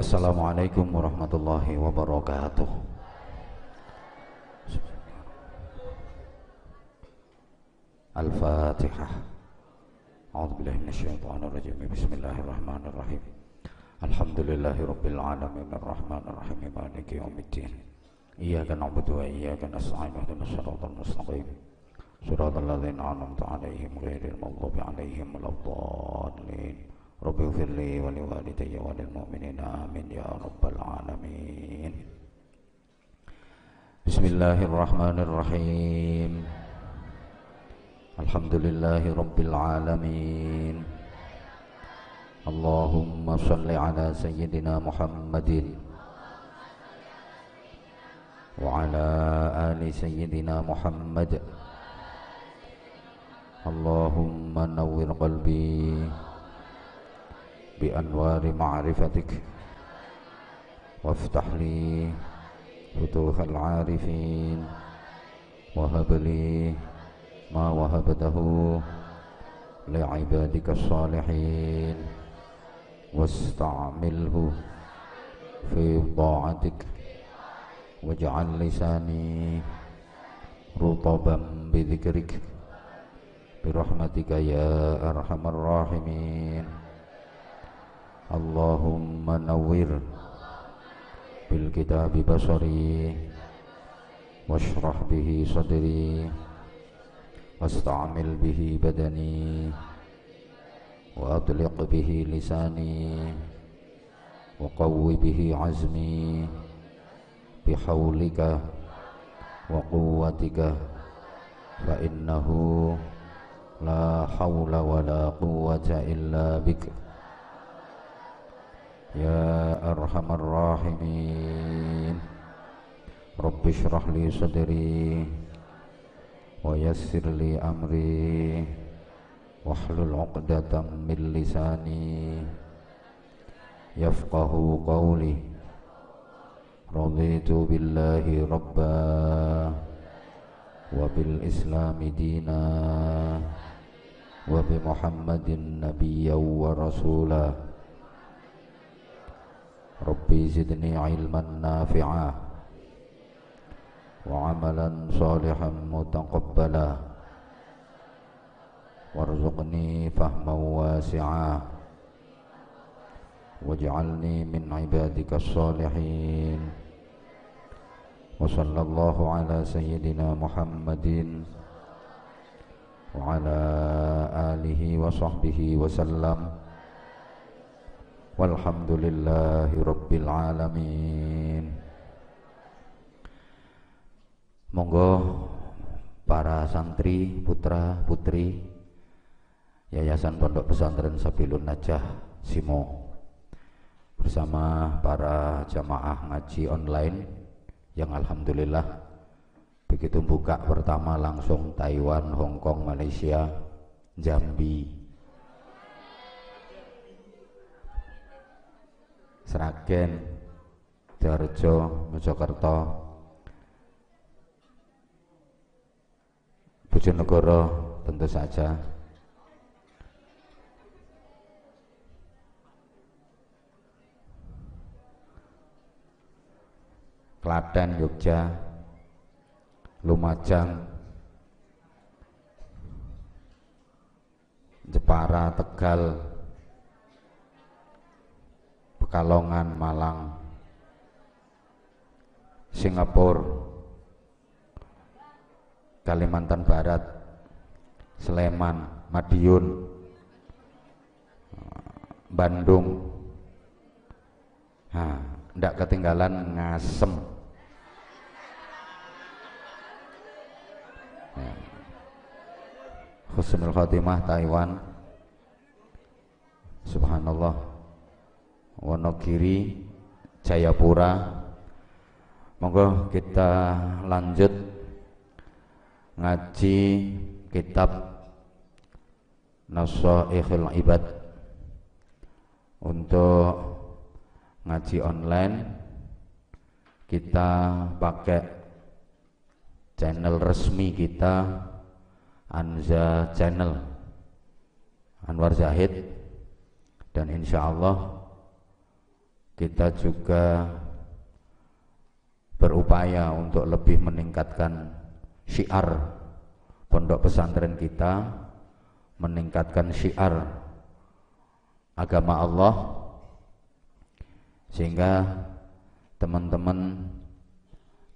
Assalamualaikum warahmatullahi wabarakatuh. Al-Fatihah. A'udhu billahi minasyaitanir rajim Bismillahirrahmanirrahim. Alhamdulillahi rabbil alamin. Ar-Rahmanir Rahim Maliki yaumiddin. Iyyaka na'budu wa iyyaka nasta'in. Ihdinas siratal mustaqim. Siratal ladzina an'amta 'alaihim ghairil maghdubi 'alaihim waladdallin Rabbi ighfirli wa liwalidayya wa lil mu'minina amin ya rabbal alamin Bismillahirrahmanirrahim Alhamdulillahi rabbil alamin Allahumma salli ala sayyidina Muhammadin wa ala ali sayyidina Muhammad Allahumma nawwir qalbi bi anwari ma'rifatik وافتح لي فتوح العارفين. وهب لي ما وهبته لعبادك الصالحين. واستعمله في طاعتك. واجعل لساني رطبا بذكرك. برحمتك يا أرحم الراحمين. اللهم نور بالكتاب بصري واشرح به صدري واستعمل به بدني وأطلق به لساني وقو به عزمي بحولك وقوتك فإنه لا حول ولا قوة إلا بك يا أرحم الراحمين رب اشرح لي صدري ويسر لي أمري واحلل عقدة من لساني يفقه قولي رضيت بالله ربا وبالإسلام دينا وبمحمد نبيا ورسولا ربي زدني علما نافعا وعملا صالحا متقبلا وارزقني فهما واسعا واجعلني من عبادك الصالحين وصلى الله على سيدنا محمد وعلى آله وصحبه وسلم walhamdulillahi rabbil alamin. Monggo para santri putra putri Yayasan Pondok Pesantren Sabilun Najah Simo bersama para jamaah ngaji online yang alhamdulillah begitu buka pertama langsung Taiwan, Hong Kong, Malaysia, Jambi, Sragen, Darjo, Mojokerto, Bojonegoro tentu saja. Klaten, Yogyakarta, Lumajang, Jepara, Tegal, Pekalongan, Malang, Singapura, Kalimantan Barat, Sleman, Madiun, Bandung, nah, tidak ketinggalan ngasem. Ya. Khotimah Taiwan. Subhanallah Wonogiri Jayapura. Monggo kita lanjut ngaji kitab Nasaihul Ibad. Untuk ngaji online kita pakai channel resmi kita Anza Channel. Anwar Zahid. Dan insya Allah kita juga berupaya untuk lebih meningkatkan syiar pondok pesantren kita meningkatkan syiar agama Allah sehingga teman-teman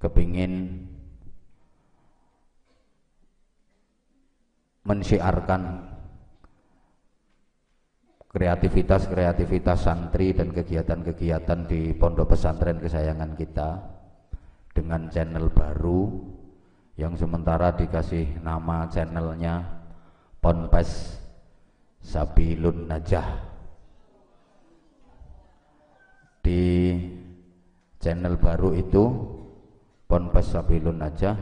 kepingin mensyiarkan kreativitas-kreativitas santri dan kegiatan-kegiatan di pondok pesantren kesayangan kita dengan channel baru yang sementara dikasih nama channelnya Ponpes Sabilun Najah. Di channel baru itu Ponpes Sabilun Najah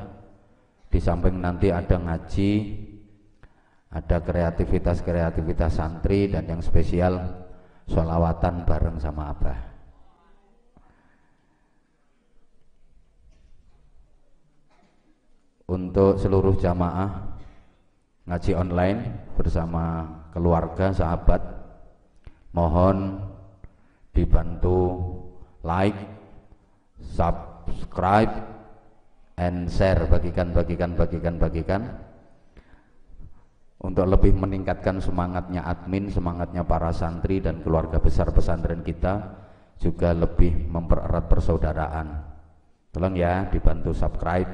di samping nanti ada ngaji ada kreativitas-kreativitas santri dan yang spesial sholawatan bareng sama Abah. Untuk seluruh jamaah ngaji online bersama keluarga sahabat mohon dibantu like subscribe and share bagikan bagikan bagikan bagikan untuk lebih meningkatkan semangatnya admin, semangatnya para santri dan keluarga besar pesantren kita juga lebih mempererat persaudaraan. Tolong ya dibantu subscribe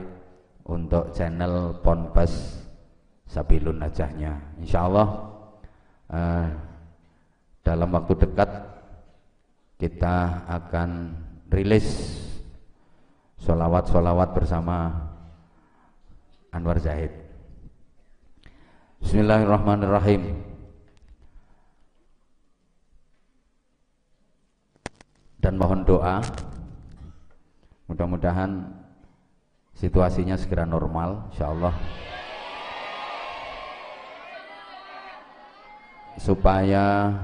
untuk channel Ponpes Sabilun Najahnya. Insya Allah eh, dalam waktu dekat kita akan rilis solawat-solawat bersama Anwar Zahid. Bismillahirrahmanirrahim. Dan mohon doa mudah-mudahan situasinya segera normal insyaallah supaya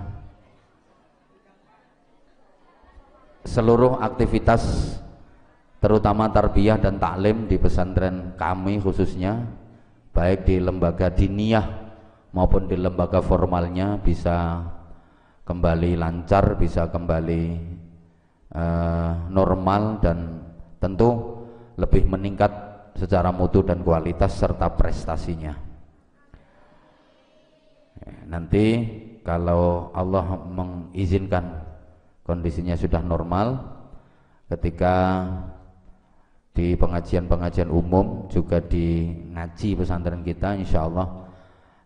seluruh aktivitas terutama tarbiyah dan taklim di pesantren kami khususnya baik di lembaga diniyah maupun di lembaga formalnya bisa kembali lancar, bisa kembali uh, normal dan tentu lebih meningkat secara mutu dan kualitas serta prestasinya. Nanti kalau Allah mengizinkan kondisinya sudah normal ketika di pengajian-pengajian umum juga di ngaji pesantren kita insya Allah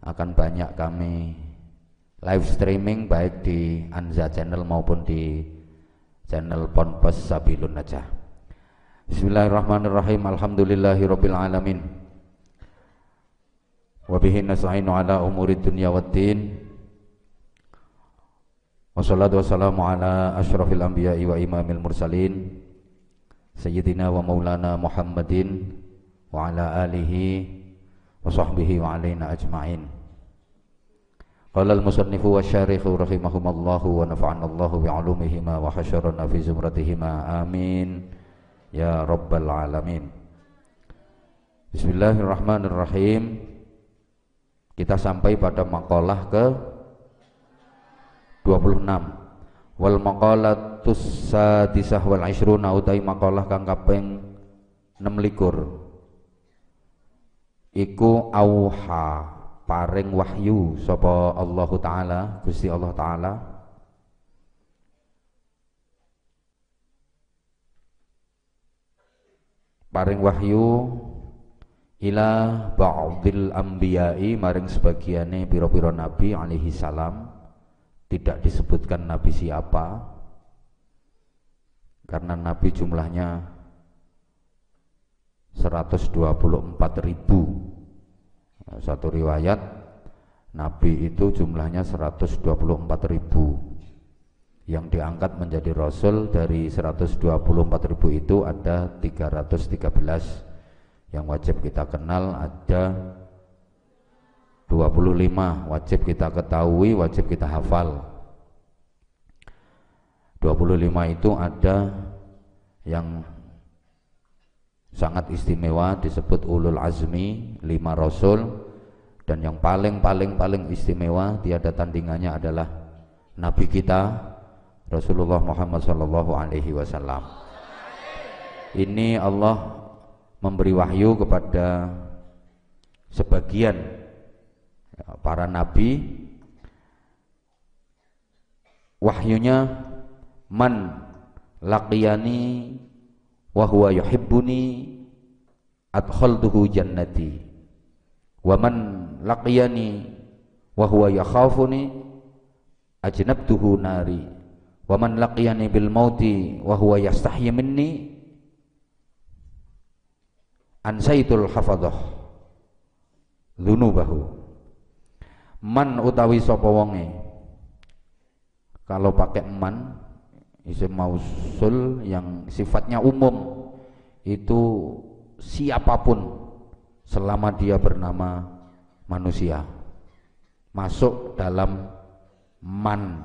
akan banyak kami live streaming baik di Anza channel maupun di channel Ponpes Sabilun Najah. Bismillahirrahmanirrahim. Alhamdulillahirabbil alamin. Wa bihi nasta'inu ala umuri dunya waddin Wassalatu wassalamu ala asyrafil anbiya'i wa imamil mursalin Sayyidina wa maulana Muhammadin wa ala alihi wa sahbihi wa alaina ajma'in. Qala al-musannifu wa syarikhu rahimahumallahu wa nafa'ana Allahu bi'alumihima wa hasyarana fi zumratihima. Amin. Ya rabbal alamin. Bismillahirrahmanirrahim. Kita sampai pada makalah ke 26 wal maqalatus sadisah wal ishruna utai maqalah kang kaping 26 iku auha paring wahyu sapa Allah taala Gusti Allah taala. Paring wahyu ila ba'dil anbiya'i maring sebagiane pira-pira nabi alaihi salam tidak disebutkan nabi siapa karena nabi jumlahnya 124 ribu. Satu riwayat nabi itu jumlahnya 124 ribu. Yang diangkat menjadi rasul dari 124 ribu itu ada 313 yang wajib kita kenal ada 25 wajib kita ketahui, wajib kita hafal. 25 itu ada yang sangat istimewa disebut ulul azmi, lima rasul dan yang paling paling paling istimewa tiada tandingannya adalah nabi kita Rasulullah Muhammad sallallahu alaihi wasallam. Ini Allah memberi wahyu kepada sebagian para nabi wahyunya man laqiyani wa huwa yuhibbuni adkhaltuhu jannati. Wa man laqiyani wa huwa yakhafuni ajnabtuhu nari. Wa man laqiyani bil mauti wa huwa yastahyi minni. Ansaitul hafadah dzunubahu man utawi sapa wonge? Kalau pakai man isim mausul yang sifatnya umum itu siapa pun selama dia bernama manusia masuk dalam man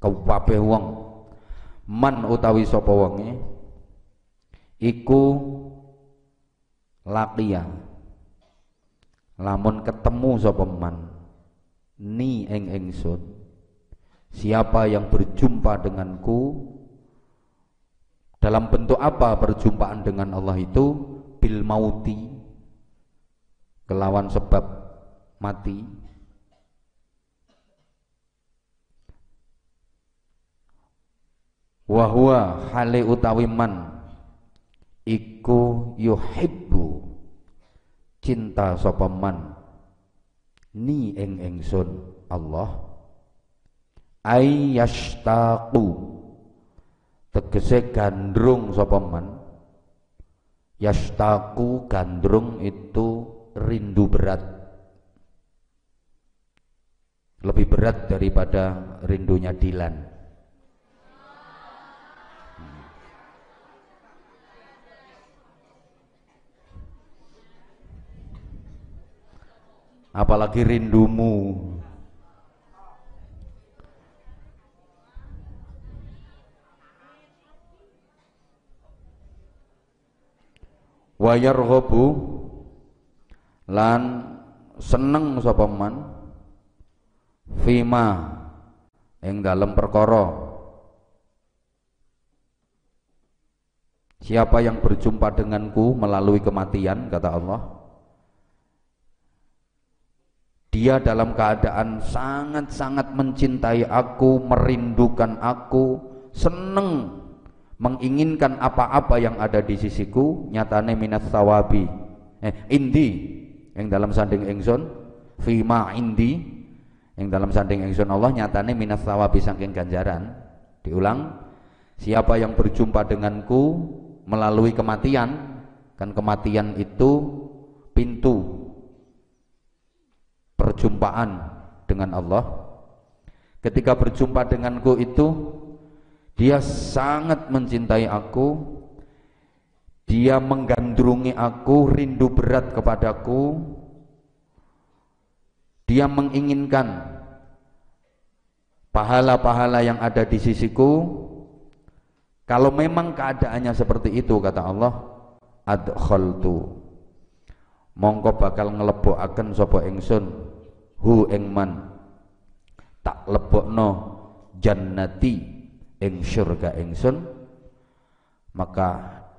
kabeh wong. Man utawi sapa wonge? Iku laqiya. Lamun ketemu sapa ni ing ingsun siapa yang berjumpa denganku dalam bentuk apa perjumpaan dengan Allah itu? Bil mauti kelawan sebab mati. Wahwa hale utawi man iku yuhibbu cinta sapa ni ing ingsun Allah. Ay yashtaqu tegese gandrung sapa man? Yashtaqu gandrung itu rindu berat. Lebih berat daripada rindunya Dilan apalagi rindumu. Wayarghabu lan seneng sapa man? Fima ing dalem perkara. Siapa yang berjumpa denganku melalui kematian kata Allah dia dalam keadaan sangat-sangat mencintai aku, merindukan aku, seneng menginginkan apa-apa yang ada di sisiku, nyatane minat sawabi. Eh, indi yang dalam sanding ingsun, fima indi yang dalam sanding ingsun Allah nyatane minat sawabi saking ganjaran. Diulang, siapa yang berjumpa denganku melalui kematian, kan kematian itu pintu perjumpaan dengan Allah. Ketika berjumpa denganku itu dia sangat mencintai aku. Dia menggandrungi aku rindu berat kepadaku. Dia menginginkan pahala-pahala yang ada di sisiku. Kalau memang keadaannya seperti itu kata Allah adkhaltu. Mongko bakal ngelebokaken sapa ingsun hu ing man. Tak lebokno jannati ing surga ingsun. Maka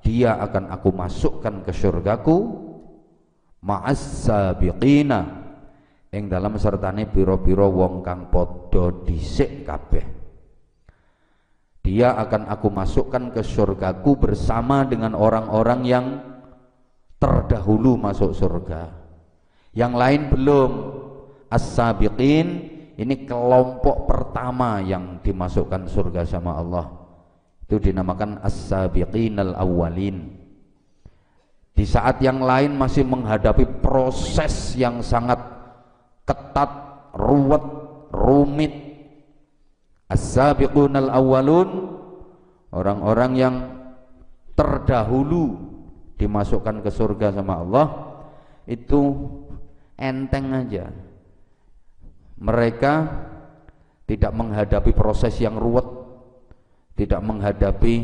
dia akan aku masukkan ke surgaku ma'as sabiqina. Ing dalam sertane piro-piro wong kang padha dhisik kabeh. Dia akan aku masukkan ke surgaku bersama dengan orang-orang yang terdahulu masuk surga yang lain belum as-sabiqin ini kelompok pertama yang dimasukkan surga sama Allah. Itu dinamakan as-sabiqin al-awwalin. Di saat yang lain masih menghadapi proses yang sangat ketat, ruwet, rumit. As-sabiqun al-awwalun orang-orang yang terdahulu dimasukkan ke surga sama Allah itu enteng aja mereka tidak menghadapi proses yang ruwet, tidak menghadapi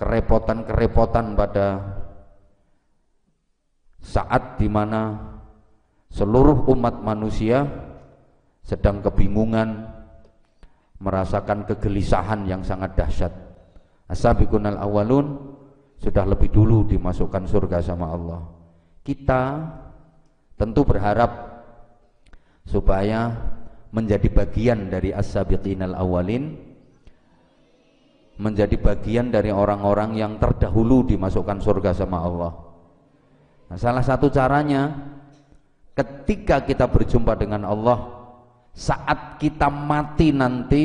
kerepotan-kerepotan pada saat di mana seluruh umat manusia sedang kebingungan merasakan kegelisahan yang sangat dahsyat. As-sabiqunal awalun sudah lebih dulu dimasukkan surga sama Allah. Kita tentu berharap supaya menjadi bagian dari as-sabiqinal awalin menjadi bagian dari orang-orang yang terdahulu dimasukkan surga sama Allah. Nah, salah satu caranya ketika kita berjumpa dengan Allah saat kita mati nanti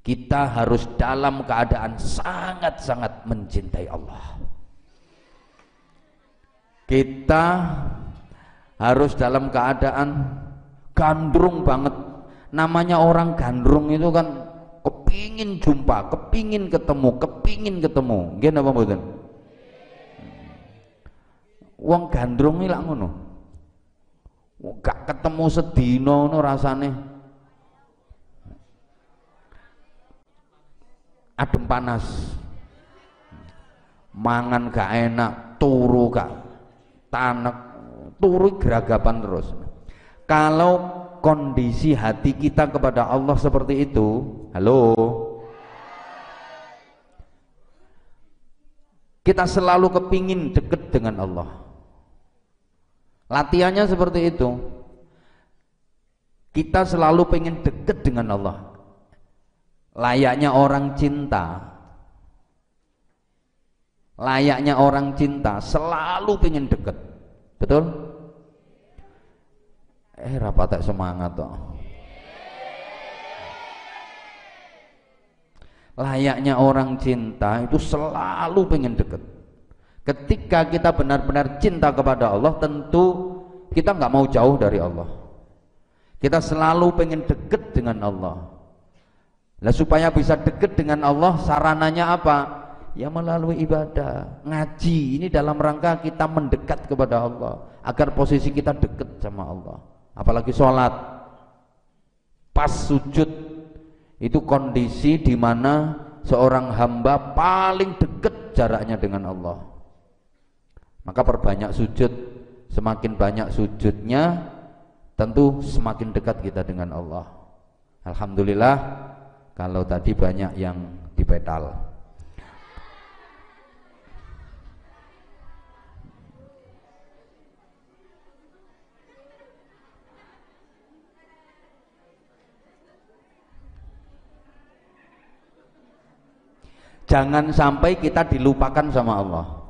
kita harus dalam keadaan sangat-sangat mencintai Allah kita harus dalam keadaan gandrung banget. Namanya orang gandrung itu kan kepingin jumpa, kepingin ketemu, kepingin ketemu. Gini apa mboten? Wong gandrung ini lah ngono. Gak ketemu sedino no rasane. Adem panas. Mangan gak enak turu gak tanek. Turu geragapan terus kalau kondisi hati kita kepada Allah seperti itu halo kita selalu kepingin deket dengan Allah Latihannya seperti itu. Kita selalu pengen deket dengan Allah. Layaknya orang cinta. Layaknya orang cinta selalu pengen deket. Betul? Eh rapat semangat toh. Layaknya orang cinta itu selalu pengen deket. Ketika kita benar-benar cinta kepada Allah, tentu kita nggak mau jauh dari Allah. Kita selalu pengen deket dengan Allah. Nah, supaya bisa deket dengan Allah, sarananya apa? Ya melalui ibadah, ngaji. Ini dalam rangka kita mendekat kepada Allah, agar posisi kita deket sama Allah. Apalagi sholat, pas sujud itu kondisi di mana seorang hamba paling dekat jaraknya dengan Allah. Maka perbanyak sujud semakin banyak sujudnya tentu semakin dekat kita dengan Allah. Alhamdulillah kalau tadi banyak yang dipetal jangan sampai kita dilupakan sama Allah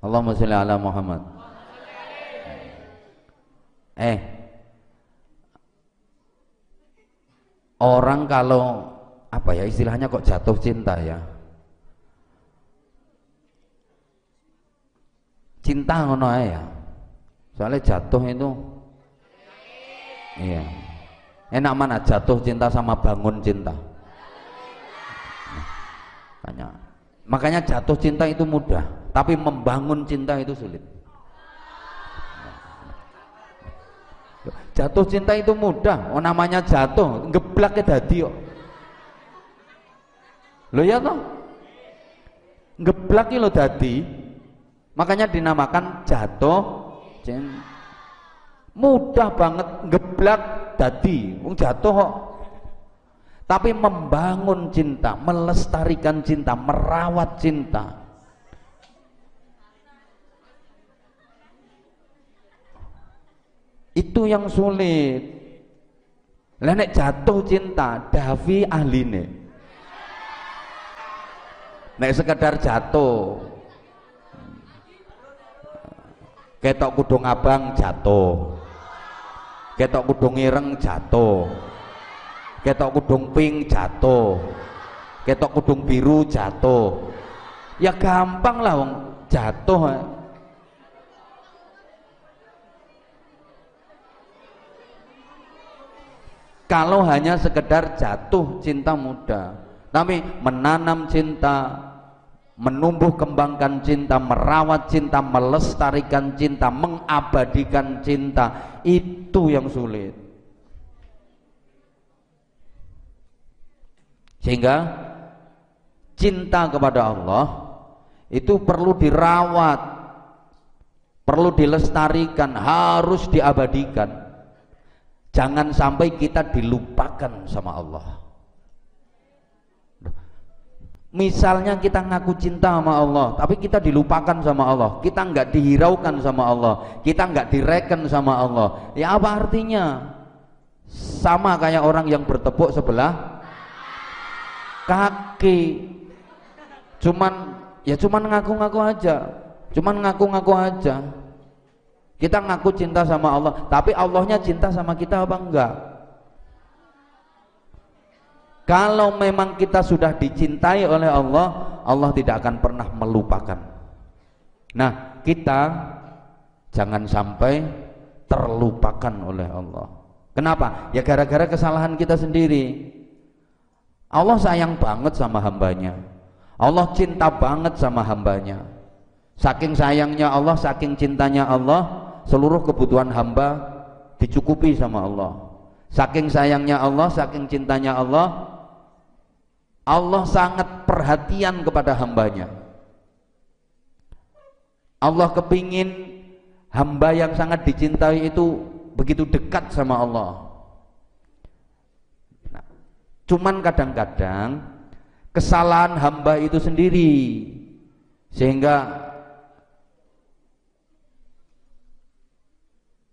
Allahumma sholli ala Muhammad. Eh, orang kalau apa ya istilahnya kok jatuh cinta ya? Cinta ngono ya. Soalnya jatuh itu Iya. Enak mana jatuh cinta sama bangun cinta? Tanya. Makanya jatuh cinta itu mudah tapi membangun cinta itu sulit. Jatuh cinta itu mudah. Oh namanya jatuh ngeblak ke dadi kok. Lo ya toh? Ngeblak lo dadi. Makanya dinamakan jatuh cinta. Mudah banget ngeblak dadi. Wong jatuh kok tapi membangun cinta melestarikan cinta merawat cinta. Itu yang sulit. Lah nek jatuh cinta Davi ahline. Nek sekedar jatuh. Ketok kudung abang jatuh. Ketok kudung ireng jatuh ketok kudung pink jatuh. Ketok kudung biru jatuh. Ya gampang lah wong. Jatuh kalau hanya sekedar jatuh cinta muda. Tapi menanam cinta menumbuh kembangkan cinta merawat cinta melestarikan cinta mengabadikan cinta itu yang sulit sehingga cinta kepada Allah itu perlu dirawat perlu dilestarikan harus diabadikan Jangan sampai kita dilupakan sama Allah. Misalnya kita ngaku cinta sama Allah, tapi kita dilupakan sama Allah, kita nggak dihiraukan sama Allah, kita nggak direken sama Allah. Ya apa artinya? Sama kayak orang yang bertepuk sebelah kaki. Cuman ya cuman ngaku-ngaku aja, cuman ngaku-ngaku aja. Kita ngaku cinta sama Allah, tapi Allahnya cinta sama kita apa enggak? Kalau memang kita sudah dicintai oleh Allah, Allah tidak akan pernah melupakan. Nah, kita jangan sampai terlupakan oleh Allah. Kenapa? Ya gara-gara kesalahan kita sendiri. Allah sayang banget sama hambanya. Allah cinta banget sama hambanya. Saking sayangnya Allah, saking cintanya Allah, seluruh kebutuhan hamba dicukupi sama Allah. Saking sayangnya Allah, saking cintanya Allah, Allah sangat perhatian kepada hambanya Allah kepingin hamba yang sangat dicintai itu begitu dekat sama Allah cuman kadang-kadang kesalahan hamba itu sendiri sehingga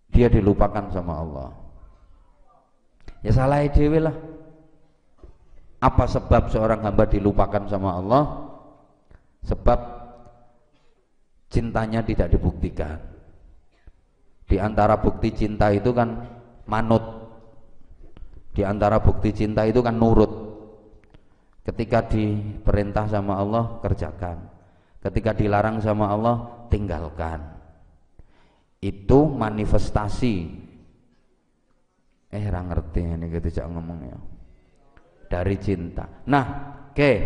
dia dilupakan sama Allah ya salah dewe lah apa sebab seorang hamba dilupakan sama Allah? Sebab cintanya tidak dibuktikan. Di antara bukti cinta itu kan manut. Di antara bukti cinta itu kan nurut. Ketika diperintah sama Allah, kerjakan. Ketika dilarang sama Allah, tinggalkan. Itu manifestasi. Eh, ra ngerti ini gitu ngomongnya dari cinta. Nah, oke. Okay.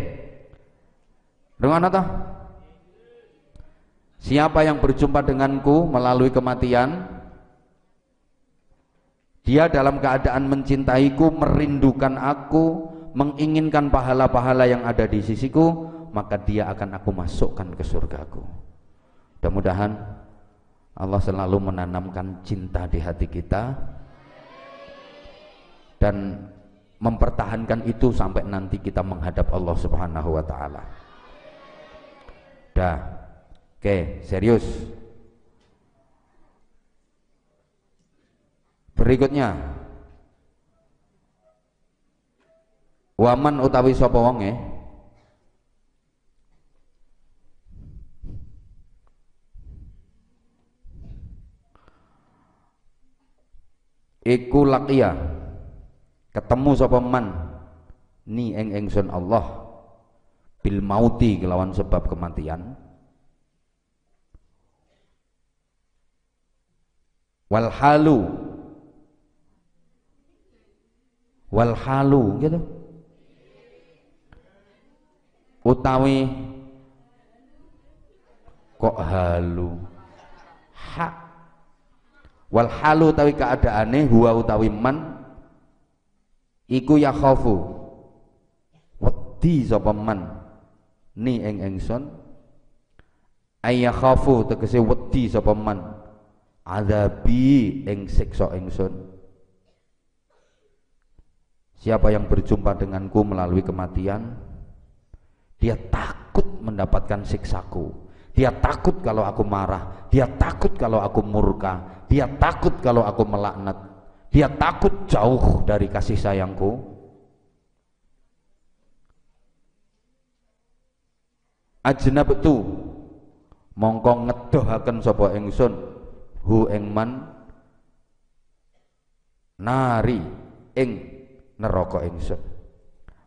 Dengan apa? Siapa yang berjumpa denganku melalui kematian, dia dalam keadaan mencintaiku, merindukan aku, menginginkan pahala-pahala yang ada di sisiku, maka dia akan aku masukkan ke surgaku. Mudah-mudahan Allah selalu menanamkan cinta di hati kita dan mempertahankan itu sampai nanti kita menghadap Allah Subhanahu wa taala. Dah. Oke, serius. Berikutnya. Waman utawi sapa wonge? Iku laqiya. Ketemu sapa man? Ni eng engsun Allah. Bil mauti kelawan sebab kematian. Wal halu wal halu gitu. Utawi kok halu? Hak. Wal halu utawi keadaane huwa utawi man iku ya khafu. Wedi sapa man? Ni ing ingsun ayya khafu tegese wedi sapa man? Azabi ing siksa ingsun Siapa yang berjumpa denganku melalui kematian dia takut mendapatkan siksaku. Dia takut kalau aku marah. Dia takut kalau aku murka. Dia takut kalau aku melaknat. Dia takut jauh dari kasih sayangku. Ajnab itu mongko ngedohaken sapa ingsun hu engman nari ing neraka ingsun.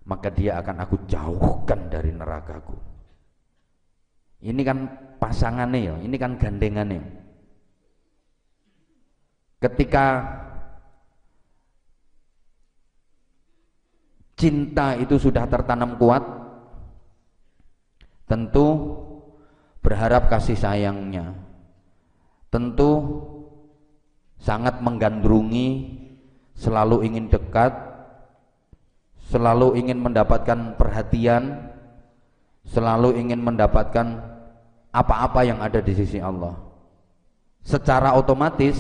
Maka dia akan aku jauhkan dari nerakaku. Ini kan pasangannya ya ini kan gandengannya ketika cinta itu sudah tertanam kuat tentu berharap kasih sayangnya. Tentu sangat menggandrungi selalu ingin dekat selalu ingin mendapatkan perhatian selalu ingin mendapatkan apa-apa yang ada di sisi Allah. Secara otomatis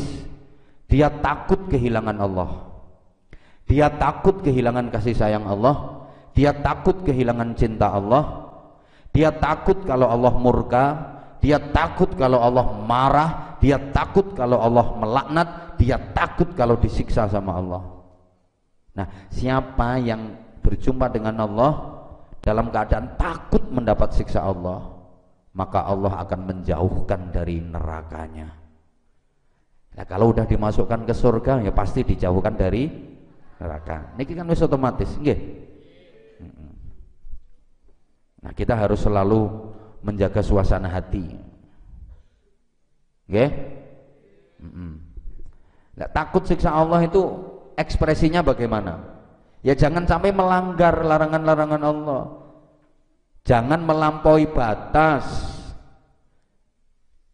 dia takut kehilangan Allah. Dia takut kehilangan kasih sayang Allah, dia takut kehilangan cinta Allah, dia takut kalau Allah murka. Dia takut kalau Allah marah. Dia takut kalau Allah melaknat. Dia takut kalau disiksa sama Allah nah siapa yang berjumpa dengan Allah dalam keadaan takut mendapat siksa Allah maka Allah akan menjauhkan dari nerakanya. Nah kalau udah dimasukkan ke surga ya pasti dijauhkan dari neraka. Ini kan wis otomatis nggih? Nah kita harus selalu menjaga suasana hati. Nggih? Nah, takut siksa Allah itu ekspresinya bagaimana? Ya jangan sampai melanggar larangan-larangan Allah. Jangan melampaui batas.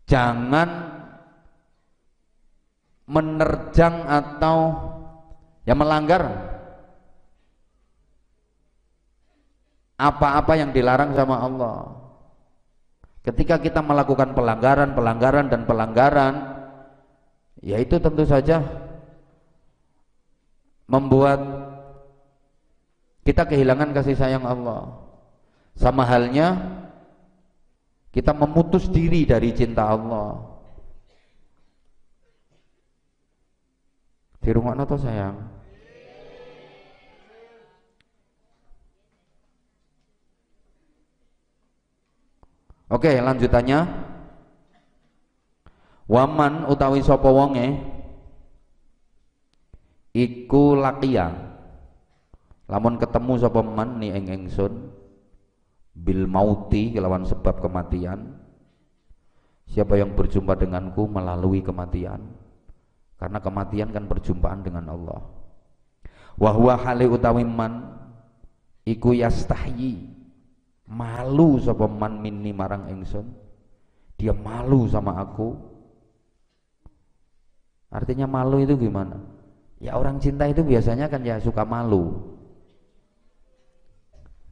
Jangan menerjang atau yang melanggar. Apa-apa yang dilarang sama Allah. Ketika kita melakukan pelanggaran pelanggaran dan pelanggaran ya itu tentu saja membuat kita kehilangan kasih sayang Allah sama halnya kita memutus diri dari cinta Allah. Di rumah atau sayang? Oke, lanjutannya. Waman utawi sapa wonge iku lakia. Lamun ketemu sapa man ni ing ingsun bil mauti kelawan sebab kematian siapa yang berjumpa denganku melalui kematian. Karena kematian kan perjumpaan dengan Allah. Wahwa hale utawi man iku yastahyi malu sapa man minni marang ingsun. Dia malu sama aku. Artinya malu itu gimana ya orang cinta itu biasanya kan ya suka malu.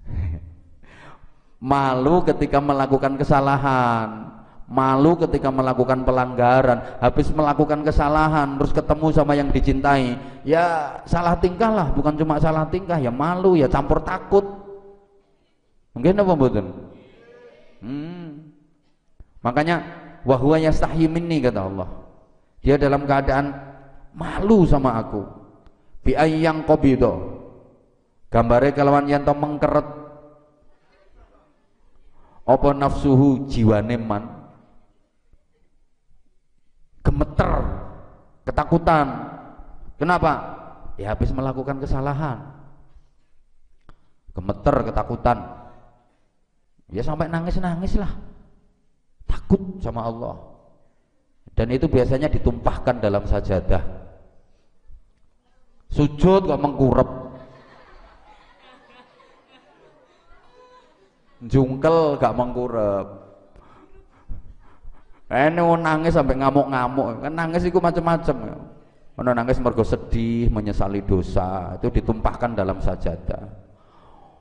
Malu ketika melakukan kesalahan. Malu ketika melakukan pelanggaran. Habis melakukan kesalahan terus ketemu sama yang dicintai. Ya salah tingkah lah. Bukan cuma salah tingkah ya malu ya campur takut. Mungkin apa betul hmm. makanya wahwa yastahi minni kata Allah. Dia dalam keadaan malu sama aku. Bi ayyang qabido gambare kelawan yanto mengkeret. Apa nafsuhu jiwane man? Gemeter. Ketakutan. Kenapa? Ya habis melakukan kesalahan. Gemeter ketakutan. Ya sampai nangis-nangis lah. Takut sama Allah. Dan itu biasanya ditumpahkan dalam sajadah sujud kok mengkurep jungkel gak mengkurep ini nangis sampai ngamuk-ngamuk kan nangis itu macam-macam Ono nangis mergo sedih, menyesali dosa, itu ditumpahkan dalam sajadah.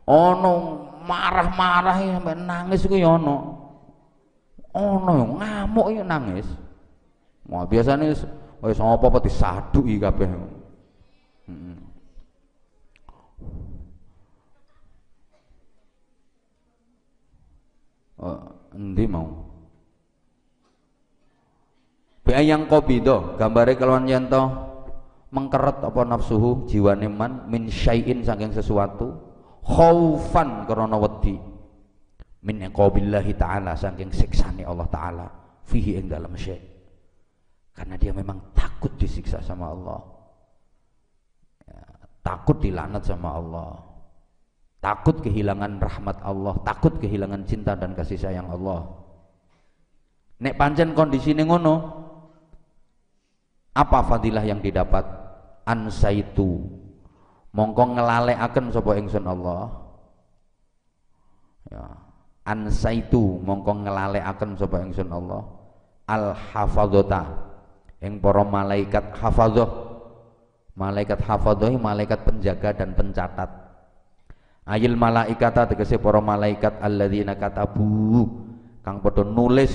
Ono marah-marah sampai nangis itu ya ono. Ono ngamuk ya nangis. Wah, biasanya wis apa-apa disaduki kabeh. Heeh. oh, endi yang qabido gambare kelawan yanto mengkeret apa nafsuhu jiwane man min syai'in saking sesuatu khaufan karena wedi. Min iqabillahi ta'ala saking siksane Allah taala fihi ing dalam syai' karena dia memang takut disiksa sama Allah takut dilanat sama Allah. Takut kehilangan rahmat Allah. Takut kehilangan cinta dan kasih sayang Allah. Nek pancen kondisi ngono apa fadilah yang didapat? Ansaitu. Mongko akan sapa ingsun Allah. Ya. Ansaitu mongko akan sapa ingsun Allah. Al hafadzata yang para malaikat hafadzah malaikat hafadzah malaikat penjaga dan pencatat. Ayil malaikata tegese para malaikat alladzina katabu. Kang padha nulis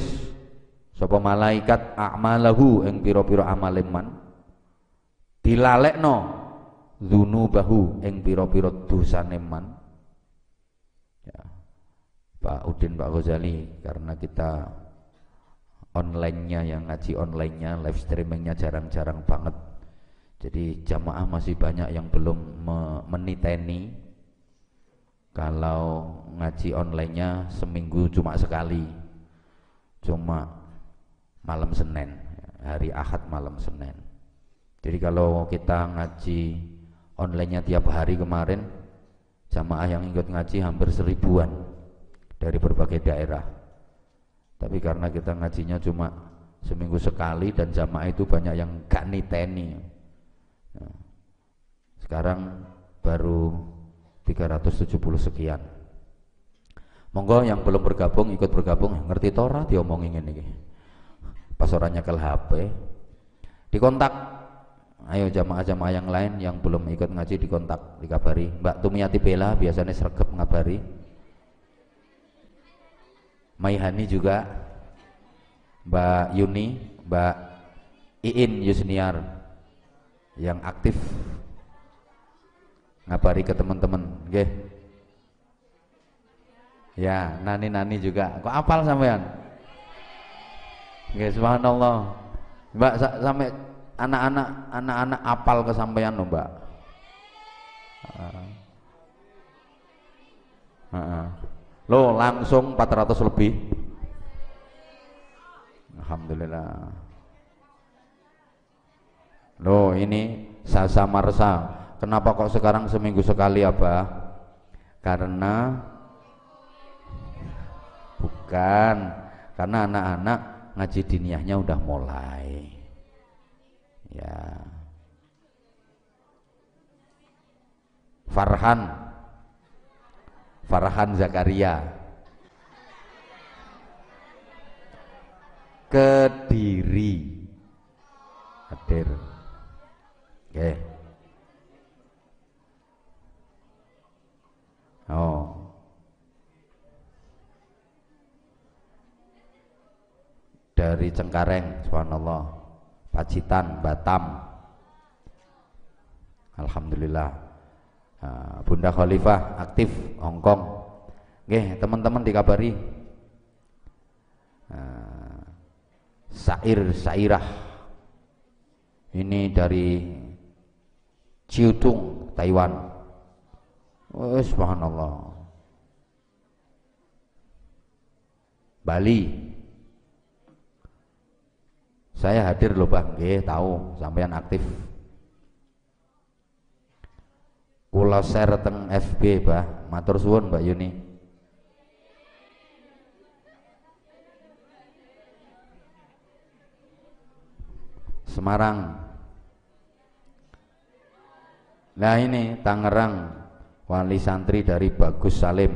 sapa malaikat a'malahu ing pira-pira amale man dilalekno dzunubahu ing pira-pira dosane man ya. Pak Udin Pak Ghazali karena kita online-nya yang ngaji online-nya live streaming-nya jarang-jarang banget jadi jamaah masih banyak yang belum meniteni. Kalau ngaji online-nya seminggu cuma sekali. Cuma malam Senin hari Ahad malam Senin. Jadi kalau kita ngaji online-nya tiap hari kemarin jamaah yang ikut ngaji hampir seribuan dari berbagai daerah. Tapi karena kita ngajinya cuma seminggu sekali dan jamaah itu banyak yang gak niteni sekarang baru 370 sekian. Monggo yang belum bergabung ikut bergabung. Ngerti Torah diomongin ini pas orangnya ke HP dikontak. Ayo jamaah-jamaah yang lain yang belum ikut ngaji dikontak dikabari. Mbak Tumiati Bella biasanya sergap ngabari. Maihani juga. Mbak Yuni Mbak Iin Yusniar yang aktif ngabari ke teman-teman nggih ya nani-nani juga kok apal sampean nggih subhanallah Mbak sampai anak-anak anak-anak apal ke sampean Mbak uh, uh, uh. Lo langsung 400 lebih. Alhamdulillah. Lo ini Sasa Marsa. Kenapa kok sekarang seminggu sekali apa? Karena bukan karena anak-anak ngaji diniyahnya udah mulai. Ya. Farhan Farhan Zakaria Kediri hadir oke okay. Oh. Dari Cengkareng subhanallah. Pacitan Batam. Alhamdulillah. Ah, Bunda Khalifah aktif Hongkong. Oke, teman-teman dikabari. Uh, Sair Sairah ini dari Ciutung Taiwan oh, subhanallah. Bali. Saya hadir loh bang, Oke, tahu. Sampean aktif. Kula share teng FB Mbah. Matur suwun Mbak Yuni. Semarang. Nah ini Tangerang wali santri dari Bagus Salim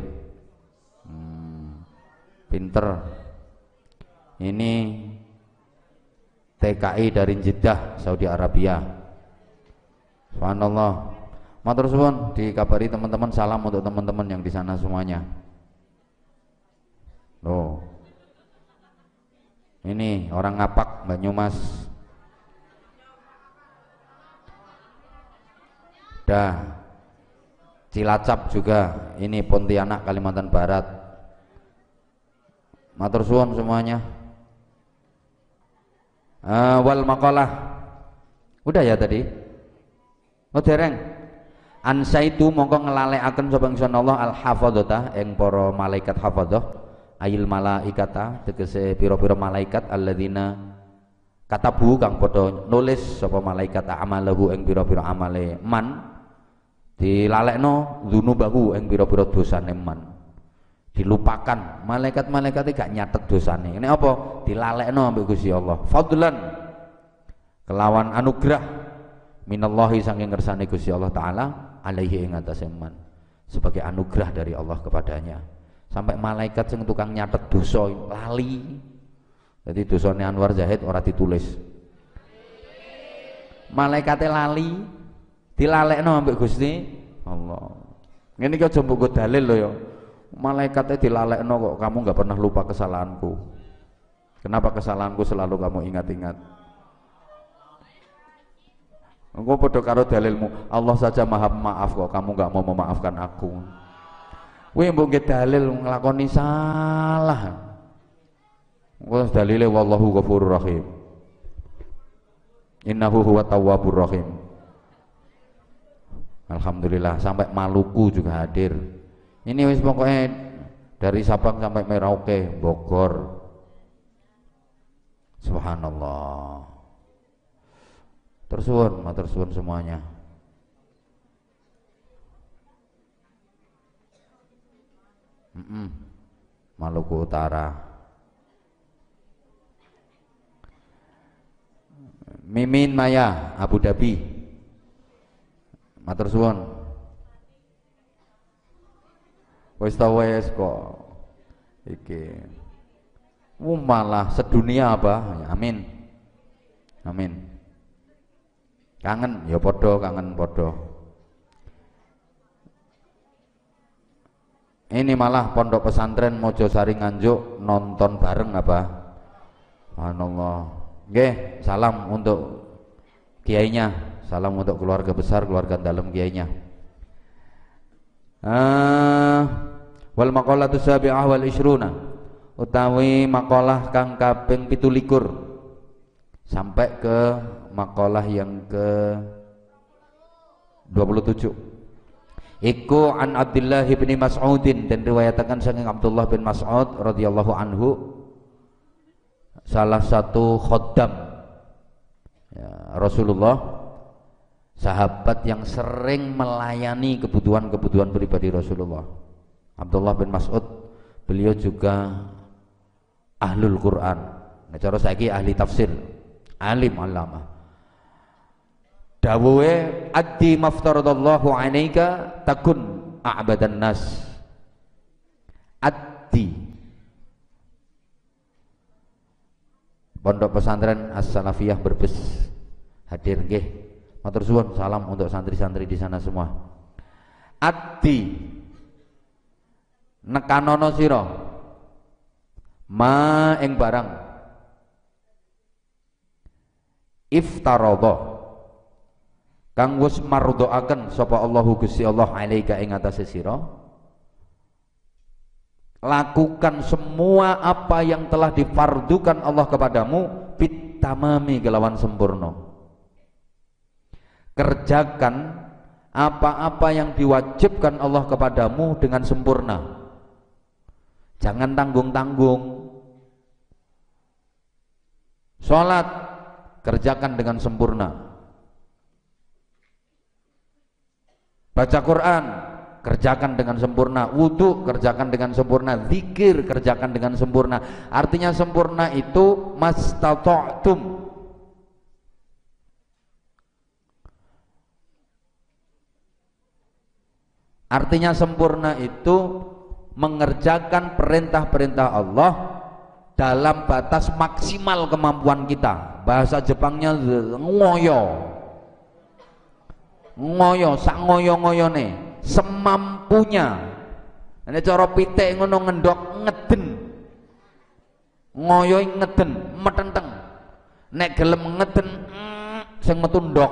hmm, pinter ini TKI dari Jeddah Saudi Arabia Subhanallah Matur suwun dikabari teman-teman salam untuk teman-teman yang di sana semuanya. Loh. Ini orang ngapak Banyumas. Dah. Cilacap juga. Ini Pontianak Kalimantan Barat. Matur suwun semuanya. Uh, wal makalah. Udah ya tadi? Oh dereng ansaitu mongko ngelalekaken sapa ingsun Allah al hafadzata ing para malaikat hafadzah ayil malaikata tegese pira-pira malaikat alladzina katabu kang padha nulis sapa malaikat amalahu ing pira-pira amale man dilalekno dzunubahu ing pira-pira dosane man. Dilupakan. Malaikat-malaikat gak nyatet dosane. Ini apa? Dilalekno ambek Gusti Allah. Fadlan. Kelawan anugerah minallahi saking kersane Gusti Allah taala alaihi ing atase man. Sebagai anugerah dari Allah kepadanya. Sampai malaikat sing tukang nyatet dosa lali. Jadi dosanya Anwar Zahid ora ditulis. Malaikatnya lali dilalekno ambek Gusti Allah ini kau coba gue dalil loh ya malaikatnya dilalekno kok kamu nggak pernah lupa kesalahanku kenapa kesalahanku selalu kamu ingat-ingat Engkau podo karo dalilmu Allah saja maha maaf kok kamu nggak mau memaafkan aku Kowe mbok dalil nglakoni salah. Wes dalile wallahu ghafurur rahim. Innahu huwa tawwabur rahim. Alhamdulillah sampai Maluku juga hadir. Ini wis pokoknya dari Sabang sampai Merauke, Bogor. Subhanallah. Tersuwun, matur suwun semuanya. Mm -mm. Maluku Utara Mimin Maya Abu Dhabi Matur suwun. Wis ta wis kok. Iki. Uh, malah sedunia apa amin. Amin. Kangen ya podo kangen podo ini malah pondok pesantren Mojosari Nganjuk nonton bareng apa Subhanallah. Oke, salam untuk kiainya salam untuk keluarga besar keluarga dalam kiainya. Uh, wal maqalatu sabi'ah wal ishruna utawi makalah kang kaping pitulikur. Sampai ke makalah yang ke 27 Iku an Abdullah bin Mas'udin dan riwayatakan saking Abdullah bin Mas'ud radhiyallahu anhu salah satu khodam. Ya, Rasulullah sahabat yang sering melayani kebutuhan-kebutuhan pribadi Rasulullah. Abdullah bin Mas'ud beliau juga ahlul Quran. Nah, cara saiki ahli tafsir alim alama dawuhe addi maftaradallahu alaika takun a'badan nas. Addi. Pondok Pesantren As-Salafiyah Berbes hadir nggih matur suwun salam untuk santri-santri di sana semua. Addi nekanono sira. Ma ing barang. Iftaradha kang wis mardoaken sapa Allahu Gusti Allah alaika ing atase sira. Lakukan semua apa yang telah difardukan Allah kepadamu bitamami kelawan sempurna kerjakan apa-apa yang diwajibkan Allah kepadamu dengan sempurna. Jangan tanggung-tanggung. Sholat kerjakan dengan sempurna. Baca Quran kerjakan dengan sempurna. Wudhu kerjakan dengan sempurna. Zikir kerjakan dengan sempurna. Artinya sempurna itu mastata'tum artinya sempurna itu mengerjakan perintah-perintah Allah dalam batas maksimal kemampuan kita. Bahasa Jepangnya ngoyo. Ngoyo sak ngoyo-ngoyone. Semampunya. Ini cara pitik ngono ngendok ngeden. Ngoyo ngeden metenteng. Nek gelem ngeden mm, sing metu ndok.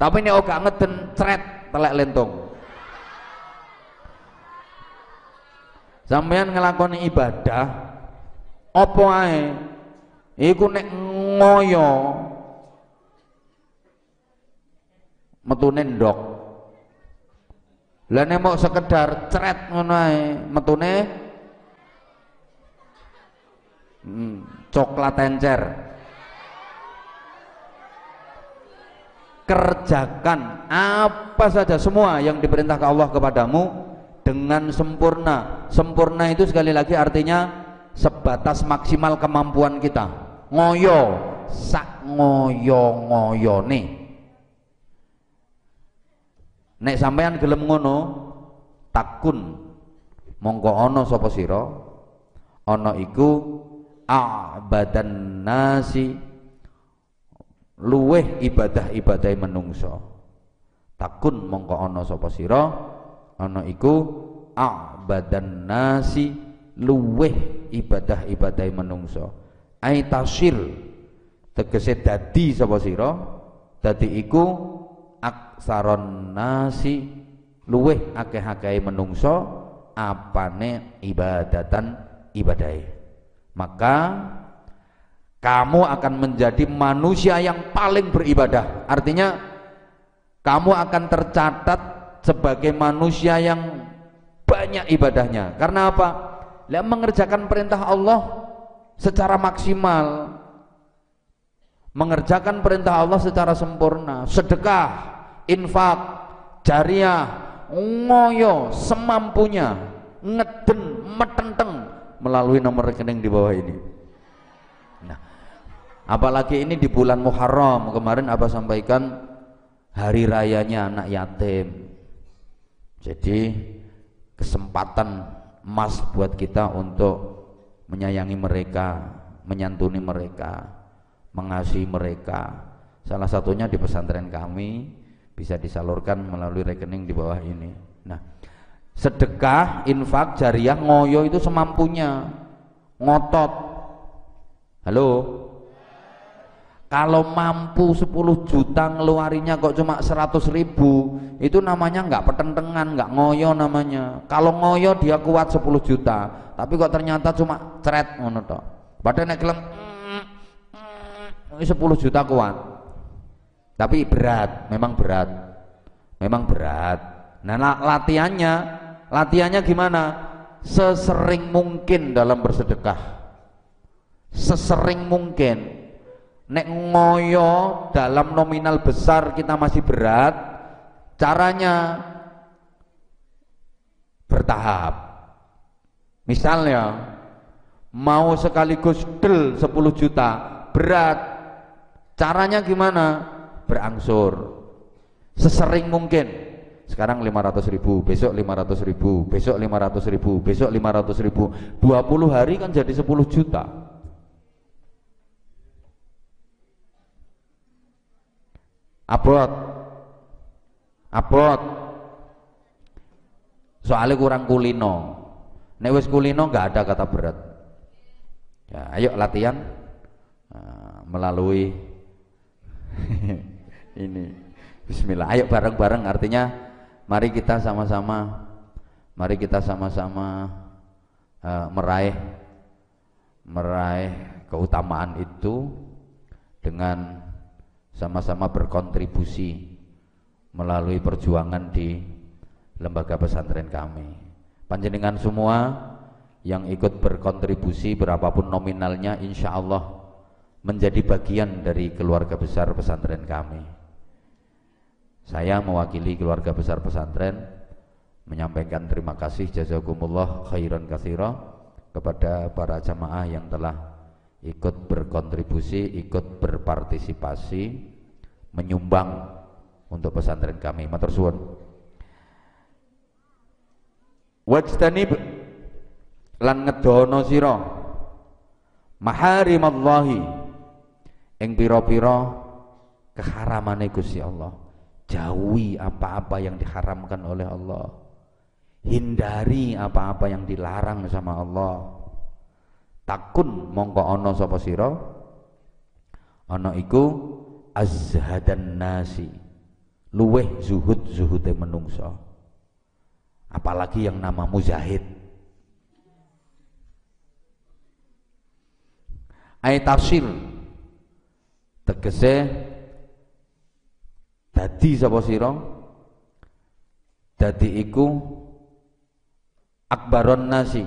Tapi nek ora ngeden cret telek lentung sampean ngelakoni ibadah apa ae? Iku nek ngoyo. Metune ndok. Lah nek sekedar cret ngono ae metune hmm, coklat encer. Kerjakan apa saja semua yang diperintahkan Allah kepadamu dengan sempurna. Sempurna itu sekali lagi artinya sebatas maksimal kemampuan kita. Ngoyo. Sak ngoyo ngoyo nih nek sampean gelem ngono takun. Mongko ana sapa sira? Ana iku a'badan nasi. Luweh ibadah-ibadah menungso. Takun mongko ana sapa sira ana iku a'badan nasi luweh ibadah-ibadah menungso. Ai tasir tegese dadi sapa sira? Dadi iku aksaron nasi luweh akeh-akeh menungso apane ibadatan ibadai maka kamu akan menjadi manusia yang paling beribadah. Artinya kamu akan tercatat sebagai manusia yang banyak ibadahnya. Karena apa? Lihat mengerjakan perintah Allah secara maksimal. Mengerjakan perintah Allah secara sempurna. Sedekah, infak, jariah, ngoyo semampunya. Ngeden, metenteng. Melalui nomor rekening di bawah ini. Nah apalagi ini di bulan Muharram. Kemarin apa sampaikan hari rayanya anak yatim jadi kesempatan emas buat kita untuk menyayangi mereka menyantuni mereka mengasihi mereka. Salah satunya di pesantren kami bisa disalurkan melalui rekening di bawah ini. Nah sedekah infak jariah ngoyo itu semampunya. Ngotot. Halo kalau mampu 10 juta ngeluarinya kok cuma 100 ribu itu namanya nggak pertentangan nggak ngoyo namanya. Kalau ngoyo dia kuat 10 juta tapi kok ternyata cuma ceret ngono padahal nek kelem 10 juta kuat. Tapi berat memang berat. Memang berat. Nah latihannya latihannya gimana? Sesering mungkin dalam bersedekah. Sesering mungkin nek ngoyo dalam nominal besar kita masih berat caranya bertahap. Misalnya mau sekaligus del 10 juta berat. Caranya gimana? Berangsur. Sesering mungkin. Sekarang 500 ribu besok 500 ribu besok 500 ribu besok 500 ribu. 20 hari kan jadi 10 juta abot abot soalnya kurang kulino. Nek wis kulino nggak ada kata berat. Ya ayo latihan. Nah, melalui ini. Bismillah. Ayo bareng-bareng. Artinya mari kita sama-sama mari kita sama-sama uh, meraih meraih keutamaan itu dengan sama-sama berkontribusi melalui perjuangan di lembaga pesantren kami. Panjenengan semua yang ikut berkontribusi berapapun nominalnya insya Allah menjadi bagian dari keluarga besar pesantren kami. Saya mewakili keluarga besar pesantren menyampaikan terima kasih jazakumullah khairan katsira kepada para jamaah yang telah ikut berkontribusi, ikut berpartisipasi, menyumbang untuk pesantren kami. Matur suwun. Wajtanib lan ngedono sira maharimallahi ing pira-pira keharamane Gusti Allah jauhi apa-apa yang diharamkan oleh Allah hindari apa-apa yang dilarang sama Allah takun mongko ono sapa sira ana iku azhadan nasi luweh zuhud zuhude menungso. Apalagi yang nama muzahid ayat tafsir. Tegese dadi sapa sira? Dadi iku akbaron nasi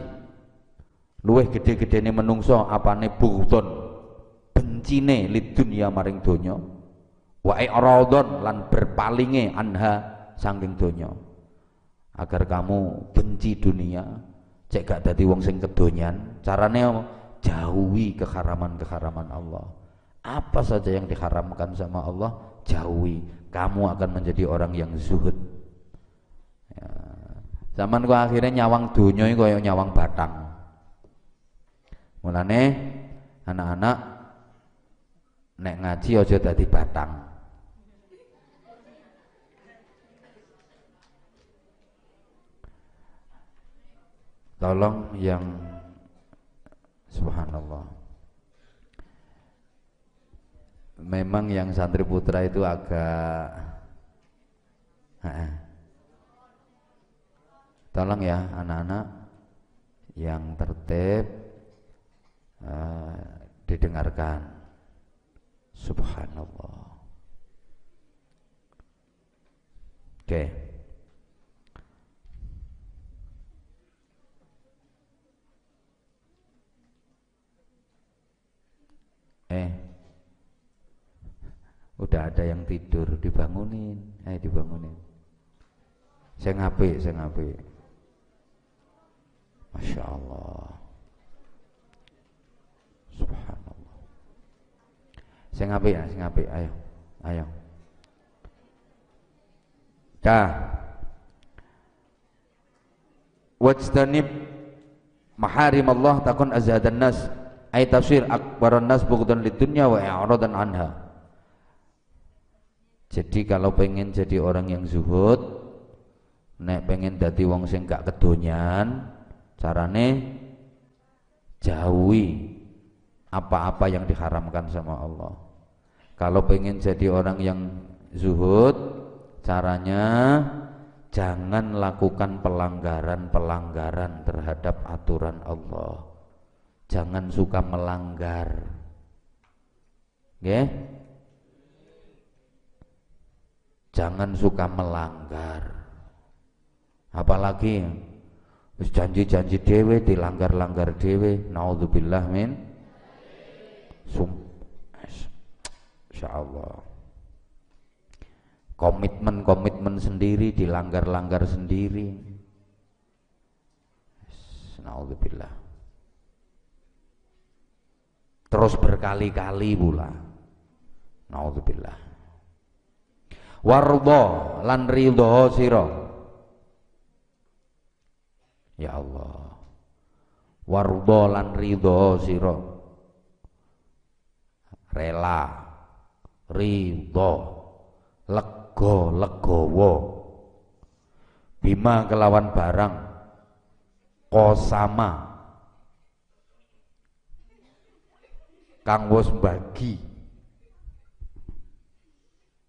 luweh gede-gedene menungso apane bughton bencine lid dunya maring donya wa i'radon lan berpalinge anha saking donya. Agar kamu benci dunia cek gak dadi wong sing kedonyan carane jauhi keharaman-keharaman Allah. Apa saja yang diharamkan sama Allah jauhi. Kamu akan menjadi orang yang zuhud. Ya. zaman ku akhirnya nyawang dunia itu kayak nyawang batang. Mulane anak-anak nek ngaji aja dadi batang tolong yang subhanallah. Memang yang santri putra itu agak tolong ya anak-anak yang tertib uh, didengarkan. Subhanallah. Oke. okay. Eh. Udah ada yang tidur dibangunin. Eh dibangunin. Saya ngapi saya ngapi Masya Allah. Subhanallah. Saya ngapi ya saya ngapi ayo ayo. Dah. Wajtanib maharim Allah takun azhadan nas ay tafsir akbaran nas bughdan lidunya wa i'radan anha. Jadi kalau pengen jadi orang yang zuhud nek pengen dadi wong sing gak kedonyan carane jauhi apa-apa yang diharamkan sama Allah. Kalau pengen jadi orang yang zuhud caranya jangan lakukan pelanggaran-pelanggaran terhadap aturan Allah jangan suka melanggar. Ya jangan suka melanggar. Apalagi janji-janji dewe dilanggar-langgar dewe naudzubillah min. Sum insyaallah. Komitmen-komitmen sendiri dilanggar-langgar sendiri. Naudzubillah terus berkali-kali pula. Naudzubillah wardo lan ridho sira. Ya Allah. Wardo lan ridho sira. Rela. Ridho lego legowo. Bima kelawan barang. Kosama kang wis bagi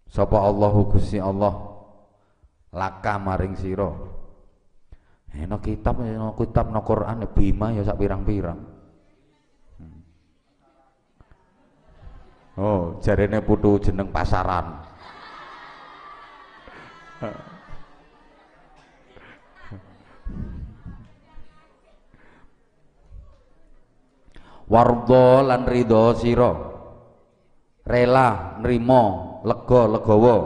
sapa Allahu Gusti Allah? Laka maring sira. Enak kitab enak kitab no Quran bima ya sak pirang-pirang. Hmm. oh jarene putu jeneng pasaran wardo lan ridho siro rela nrimo lega legowo.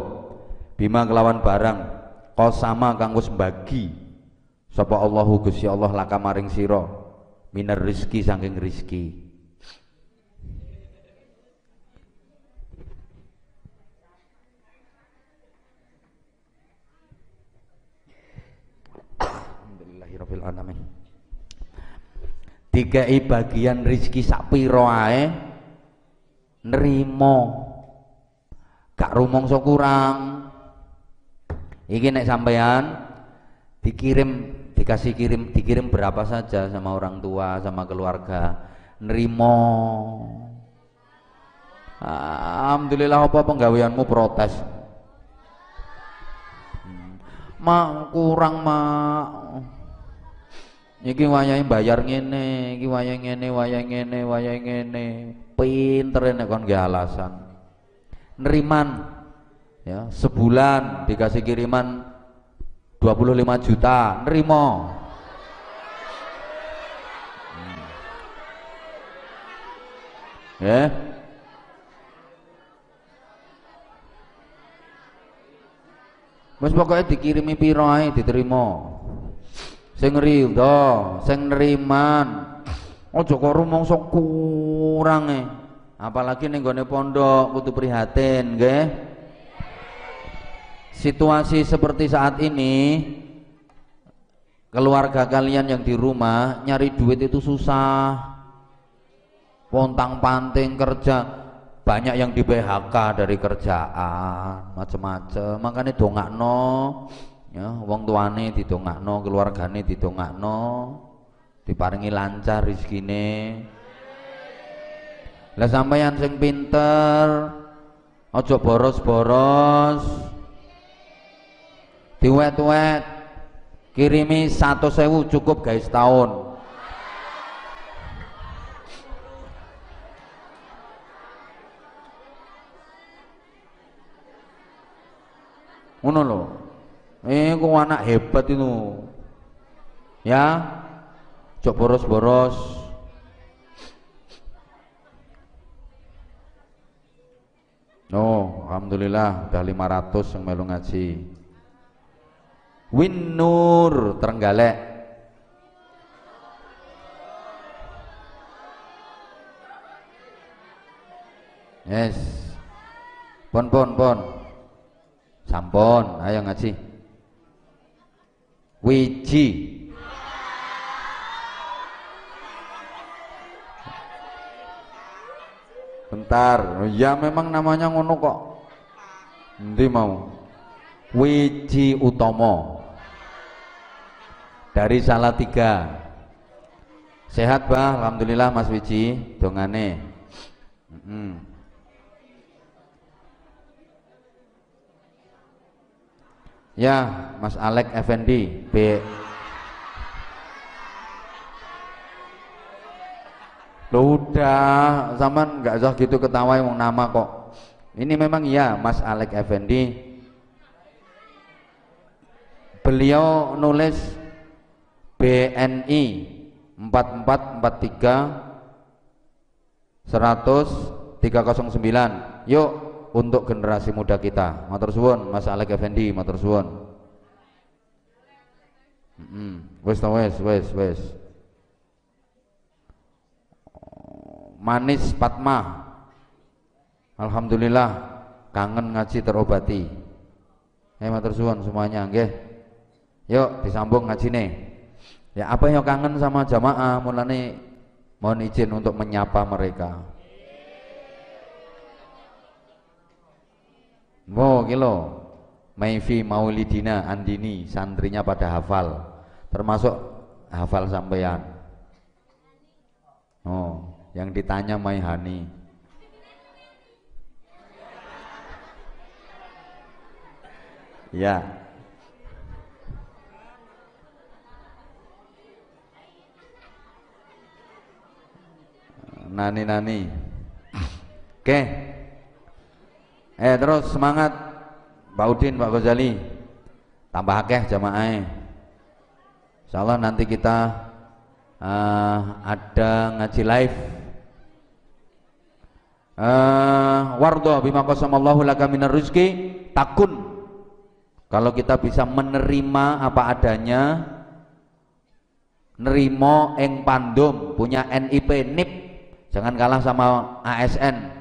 Bima kelawan barang kosama kang wis bagi sapa Allahu Gusti Allah laka maring sira. Minar rizki saking rizki. Alhamdulillahirabbil dikai bagian rizki sak pira ae nrimo gak rumangsa kurang. Iki nek sampean dikirim dikasih kirim dikirim berapa saja sama orang tua sama keluarga nerimo Alhamdulillah apa penggaweanmu protes? Hmm. mak kurang mak Iki wayahe bayar ngene, iki wayahe ngene, wayahe ngene, wayahe ngene. Pinter nek kon alasan. Neriman ya, sebulan dikasih kiriman 25 juta, nerimo. Hmm. Ya. Mas pokoknya dikirimi piro ae diterima sing ridho sing neriman. Aja kok rumangsa kurange. Apalagi ning gone pondok kudu prihatin nggih. Situasi seperti saat ini keluarga kalian yang di rumah nyari duit itu susah. Pontang panting kerja banyak yang di PHK dari kerjaan macam-macam makanya dongakno ya wong tuane didongakno keluargane didongakno diparingi lancar rezekine. Lah sampeyan sing pinter aja boros-boros diwet-wet kirimi satu sewu cukup guys tahun ngono lho eh kok anak hebat itu ya cok boros-boros Oh, alhamdulillah udah 500 yang melu ngaji. Win Nur Trenggalek. Yes. Pon pon pon. Sampun, ayo ngaji. Wiji. Bentar, ya memang namanya ngono kok. Nanti mau. Wiji Utomo dari Salatiga. Sehat bah, alhamdulillah Mas Wiji, dongane. Hmm. Ya, Mas Alek Effendi B. Loh udah, zaman nggak usah gitu ketawa yang nama kok. Ini memang ya Mas Alek Effendi. Beliau nulis BNI 4443 100 309. Yuk untuk generasi muda kita. Matur suwun Mas Alek Effendi, matur suwun. Wes wes wes wes. Manis Patma. Alhamdulillah kangen ngaji terobati. Eh matur suwun semuanya nggih. Yuk disambung ngaji nih. Ya apa yang kangen sama jamaah mulane mohon izin untuk menyapa mereka. Oh kilo Maifi Maulidina Andini santrinya pada hafal. Termasuk hafal sampean oh yang ditanya Maihani. Ya. Nani nani oke. okay. Eh terus semangat Pak Udin, Pak Ghazali. Tambah akeh jamaah. Insyaallah nanti kita uh, ada ngaji live. Uh, wardo bima qasamallahu laka minar rizki takun. Kalau kita bisa menerima apa adanya, nerimo eng pandum, punya NIP NIP, jangan kalah sama ASN,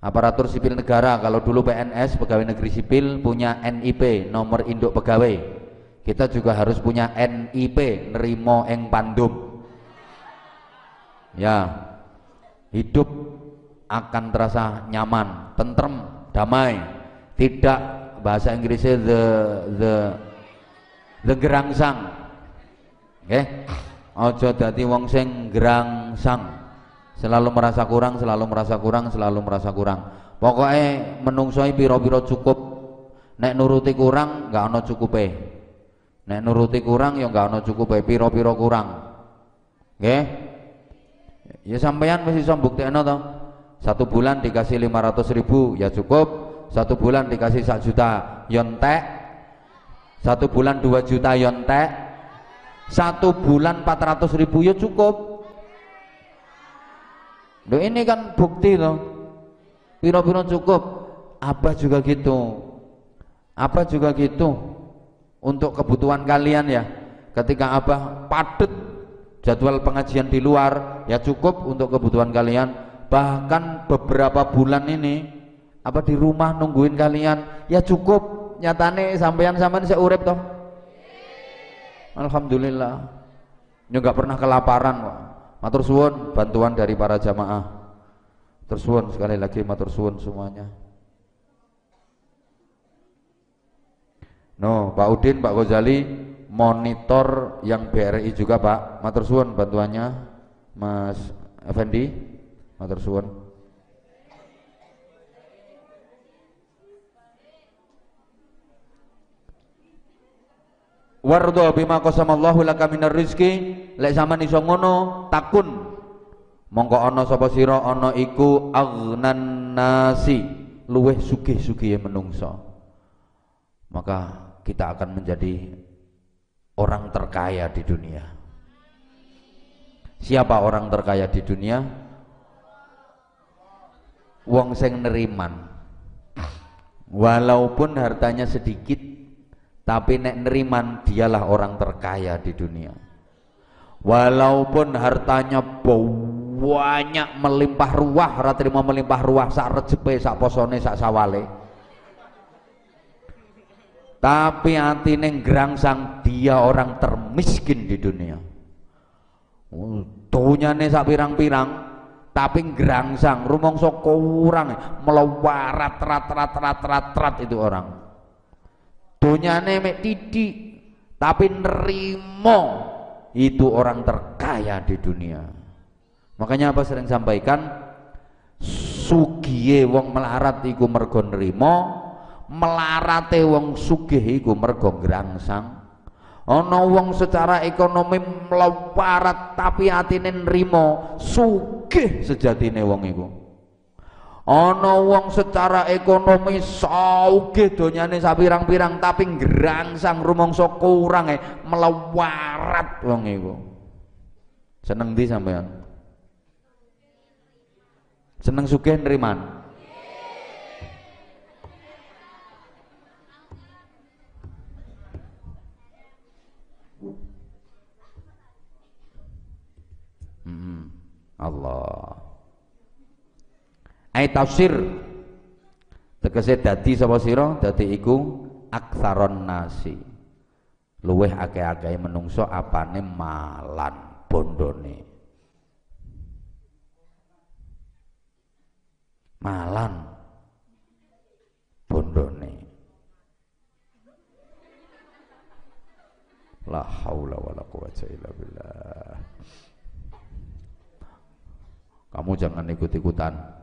aparatur sipil negara kalau dulu PNS pegawai negeri sipil punya NIP nomor induk pegawai. Kita juga harus punya NIP nerimo eng pandum. Ya hidup akan terasa nyaman tentrem damai. Tidak bahasa Inggrisnya the the the gerangsang. Oke okay? ojo dadi wong sing gerangsang selalu merasa kurang selalu merasa kurang selalu merasa kurang. Pokoknya menungsoi piro-piro cukup. Nek nuruti kurang nggak ono cukup eh nek nuruti kurang ya nggak ono cukup eh piro-piro kurang. Oke ya sampeyan mesti bisa buktikan toh satu bulan dikasih 500 ribu ya cukup. Satu bulan dikasih sak juta yontek satu bulan dua juta yontek satu bulan 400 ribu ya cukup Loh ini kan bukti loh. Piro-piro cukup. Apa juga gitu. Apa juga gitu. Untuk kebutuhan kalian ya. Ketika Abah padet jadwal pengajian di luar, ya cukup untuk kebutuhan kalian. Bahkan beberapa bulan ini apa di rumah nungguin kalian, ya cukup. Nyatane sampean sampean saya urep toh. Alhamdulillah. Nggak pernah kelaparan kok. Matur suwun bantuan dari para jamaah. Tersuwun sekali lagi matur suwun semuanya. No, Pak Udin, Pak Gozali monitor yang BRI juga Pak. Matur suwun bantuannya Mas Effendi. Matur suwun. Wardo bima qasamallahu laka minar rizki lek sampean iso ngono takun. Mongko ana sapa sira ana iku aghnan nasi. Luweh sugih-sugihe menungso. Maka kita akan menjadi orang terkaya di dunia. Siapa orang terkaya di dunia? Wong sing neriman. Walaupun hartanya sedikit tapi nek neriman dialah orang terkaya di dunia. Walaupun hartanya banyak melimpah ruah ora terima melimpah ruah sak rejepe sak posone sak sawale. Tapi hati neng gerangsang dia orang termiskin di dunia. Nih sak pirang-pirang tapi gerangsang rumongso kurang melewarat rat rat rat rat rat itu orang dunyane mek tidik tapi nerimo itu orang terkaya di dunia. Makanya apa sering sampaikan? Sugiye wong melarat iku mergo nerimo melarate wong sugih iku mergo grangsang ana wong secara ekonomi melarat tapi atine nrimo sugih sejatine wong iku ana wong secara ekonomi sauge donyane sapirang-pirang tapi ngrangsang rumangsa kurang e melawarat wong iku. Seneng ndi sampean seneng sugih nriman? Hmm, Allah ai tafsir. Tegese dadi sapa sira? Dadi iku aksaron nasi. Luweh akeh-akeh menungso apane malan bondone. Malan bondone. La haula wala quwata illa billah. Kamu jangan ikut-ikutan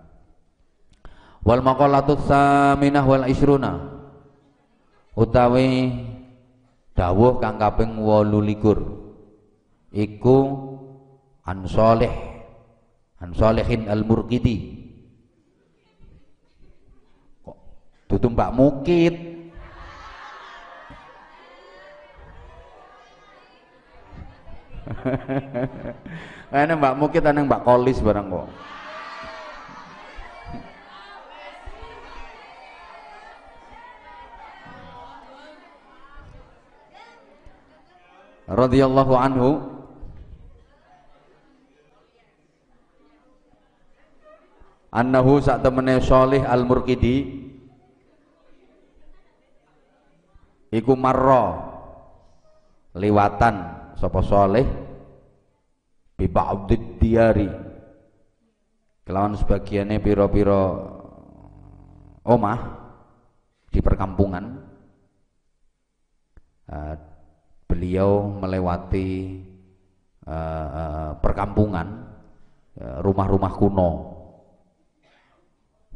wal maqalatu saminah wal isruna. Utawi dawuh kang kaping 28 iku an salih an al murqidi. Kok Mbak Mukit? Kayaknya Mbak Mukit ana Mbak Kolis barang kok. Radhiyallahu anhu. Annahu sak temene Salih Al-Murqidi. Iku marra liwatan sapa Salih bi ba'did diyari. Kelawan sebagiannya piro-piro omah di perkampungan. Uh, beliau melewati uh, uh, perkampungan rumah-rumah uh, kuno.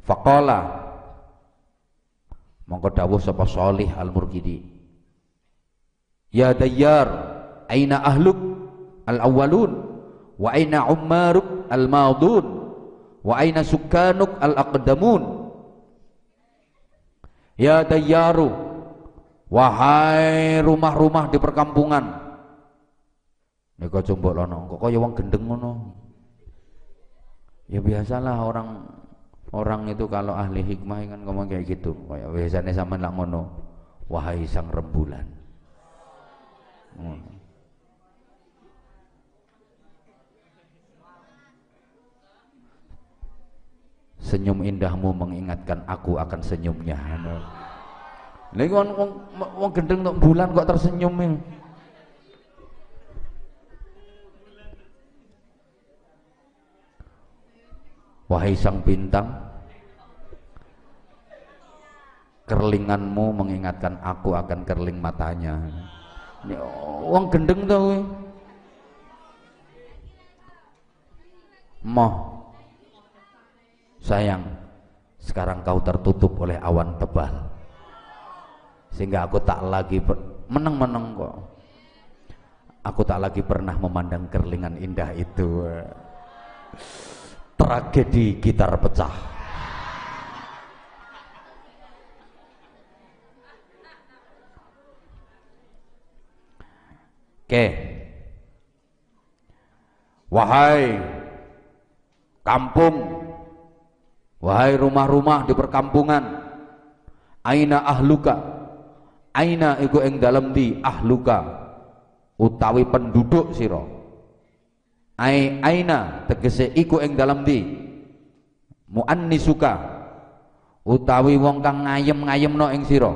Faqala mongko dawuh sapa Salih Al-Murkidi ya dayyar aina ahluk al-awwalun? Wa aina ummaruk al-madun wa aina sukkanuk al-aqdamun? Ya dayyaru Wahai rumah-rumah di perkampungan. Nika coba lono, kok kaya wong gendeng ngono. Ya biasalah orang orang itu kalau ahli hikmah kan ngomong kayak gitu. Kayak biasanya sama lah ngono. Wahai sang rembulan. Hmm. Senyum indahmu mengingatkan aku akan senyumnya. Lagi wong wong wong gendeng untuk bulan kok tersenyum ya. Wahai sang bintang, kerlinganmu mengingatkan aku akan kerling matanya. Ini wong gendeng tau Moh, sayang, sekarang kau tertutup oleh awan tebal sehingga aku tak lagi meneng-meneng kok Aku tak lagi pernah memandang kerlingan indah itu. Tragedi gitar pecah. Oke. Wahai kampung, wahai rumah-rumah di perkampungan, aina ahluka, aina iku ing dalem di ahluka, utawi penduduk sira. Ai aina tegese iku ing dalem di muannisuka. Utawi wong kang ngayem-ngayemno ing sira.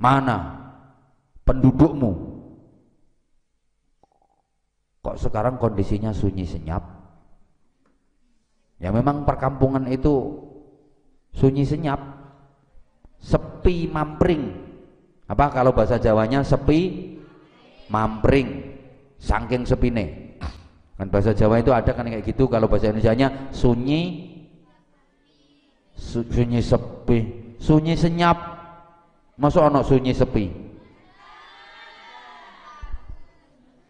Mana? Pendudukmu. Kok sekarang kondisinya sunyi senyap? Ya memang perkampungan itu sunyi senyap sepi mampring. Apa kalau bahasa Jawanya sepi mampring? Saking sepine. Kan bahasa Jawa itu ada kan kayak gitu kalau bahasa Indonesia nya sunyi su, sunyi sepi. Sunyi senyap. Masuk ono sunyi sepi?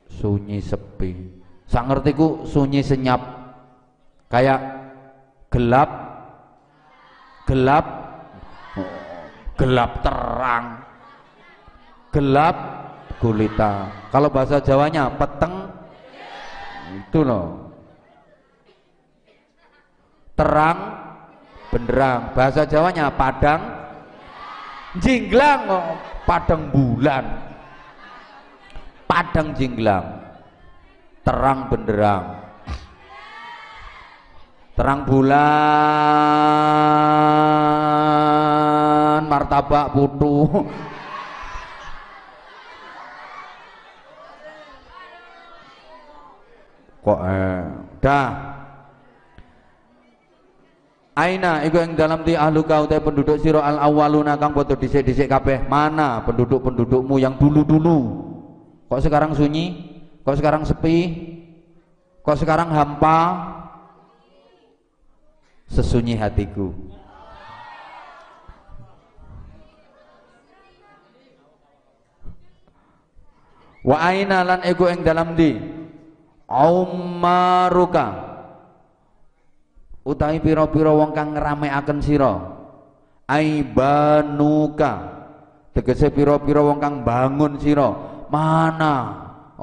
Sunyi sepi. Sak ngertiku sunyi senyap. Kayak gelap gelap gelap terang. Gelap gulita. Kalau bahasa Jawanya peteng. Itu loh. Terang benderang. Bahasa Jawanya padang. Jinglang oh, padang bulan. Padang jinglang. Terang benderang. Terang bulan martabak putu kok eh dah Aina iku yang dalam di ahlu kau teh penduduk siro al awaluna kang foto dhisik-dhisik kabeh. Mana penduduk-pendudukmu yang dulu-dulu? Kok sekarang sunyi? Kok sekarang sepi? Kok sekarang hampa? Sesunyi hatiku. Wa aina lan iku ing dalam di Aumaruka. Utawi pira-pira wong kang ngramekaken sira. Aibanuka. Tegese pira-pira wong kang bangun sira. Mana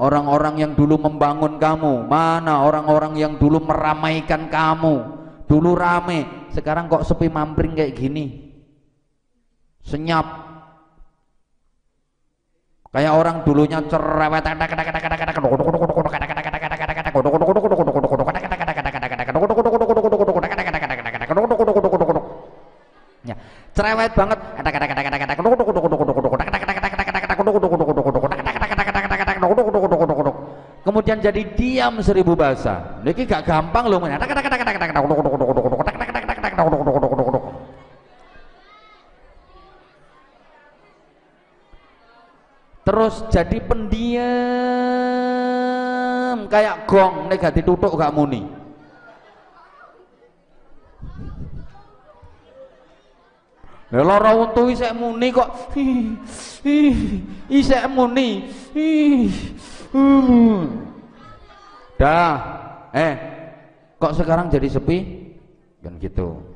orang-orang yang dulu membangun kamu? Mana orang-orang yang dulu meramaikan kamu? Dulu rame sekarang kok sepi mampring kayak gini? Senyap kayak orang dulunya cerewet Ya, cerewet banget. Kemudian jadi diam seribu bahasa. Niki gak gampang loh. Jadi pendiam kayak gong nek gak ditutuk gak muni. Lah lara untu isek muni kok. Isek muni. Dah. Eh, kok sekarang jadi sepi? Kan gitu.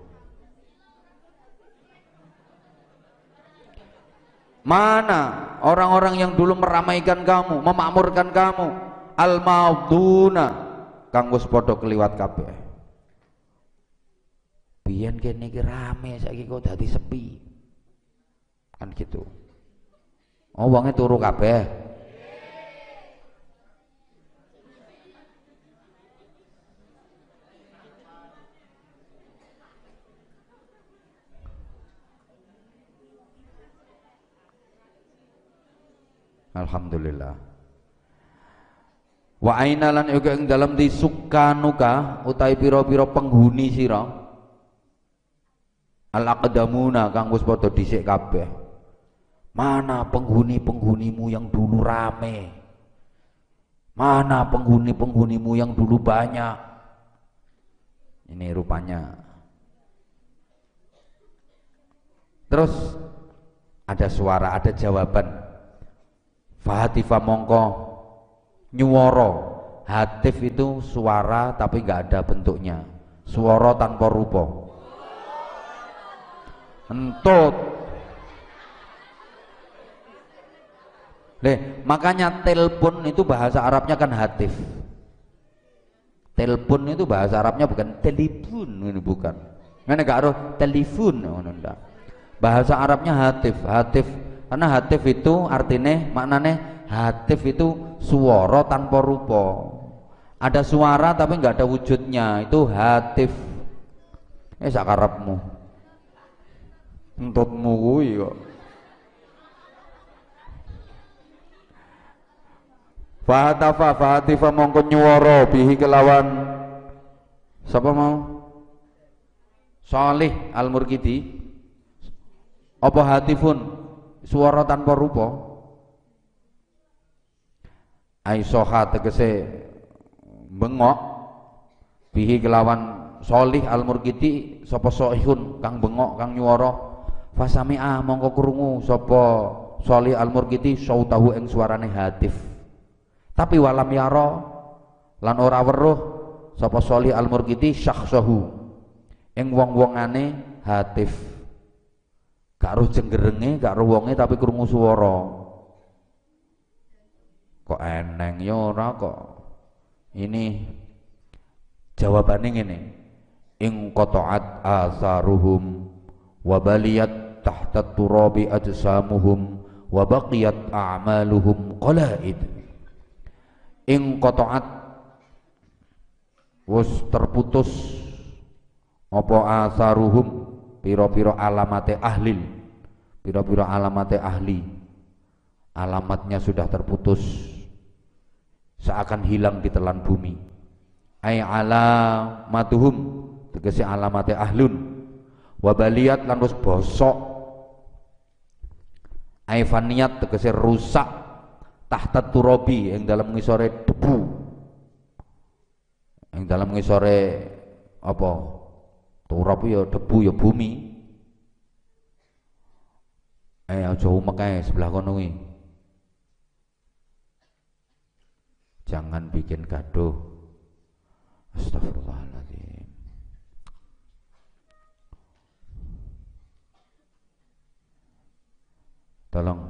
Mana orang-orang yang dulu meramaikan kamu, memakmurkan kamu? Al-mauduna kang wis padha keliwat kabeh. Biyen kene iki rame saiki kok dadi sepi. Kan gitu. Oh wonge turu kabeh Alhamdulillah. Wa aina lan uga ing dalam di sukanuka utai pira-pira penghuni sira. Al aqdamuna kang wis padha dhisik kabeh. Mana penghuni-penghunimu yang dulu rame? Mana penghuni-penghunimu yang dulu banyak? Ini rupanya. Terus ada suara ada jawaban Fahatifa mongko nyuwara. Hatif itu suara tapi nggak ada bentuknya. Suara tanpa rupa. Entut. Leh, makanya telepon itu bahasa Arabnya kan hatif. Telepon itu bahasa Arabnya bukan telepon, ini bukan. Mana gak harus telepon, Bahasa Arabnya hatif, hatif karena hatif itu artinya maknanya hatif itu suara tanpa rupa. Ada suara tapi nggak ada wujudnya, itu hatif. Eh sakarapmu. Entutmu kuwi kok. Fahatafa fahatifa mongko nyuwara bihi kelawan Siapa mau? Salih Al-Murkidi. Apa hatifun? Suara tanpa rupa. Aisoha tegese bengok. Bihi kelawan solih al murkiti sapa soihun kang bengok kang nyuara fasami'a mongko krungu sapa solih al murkiti sautahu ing suarane hatif. Tapi walam yaro lan ora weruh sapa solih al murkiti syakhsahu ing wong-wongane hatif gak roh jenggerenge gak roh wonge tapi krungu swara. Kok eneng ya ora kok. Ini jawabannya ngene. Ing qata'at asaruhum wa baliyat tahta turabi ajsamuhum wa baqiyat a'maluhum qalaid. Ing qata'at wis terputus apa asaruhum piro-piro alamate ahli piro-piro alamate ahli. Alamatnya sudah terputus. Seakan hilang di telan bumi. Ay alamatuhum. Tegese alamate ahlun. Wabaliyat lan bosok. Ay faniyat tegese rusak. Tahta turabi yang dalam ngisore debu. Yang dalam ngisore apa turap ya debu ya bumi. Eh aja umek ae sebelah kono kuwi. Jangan bikin gaduh. Astagfirullahaladzim tolong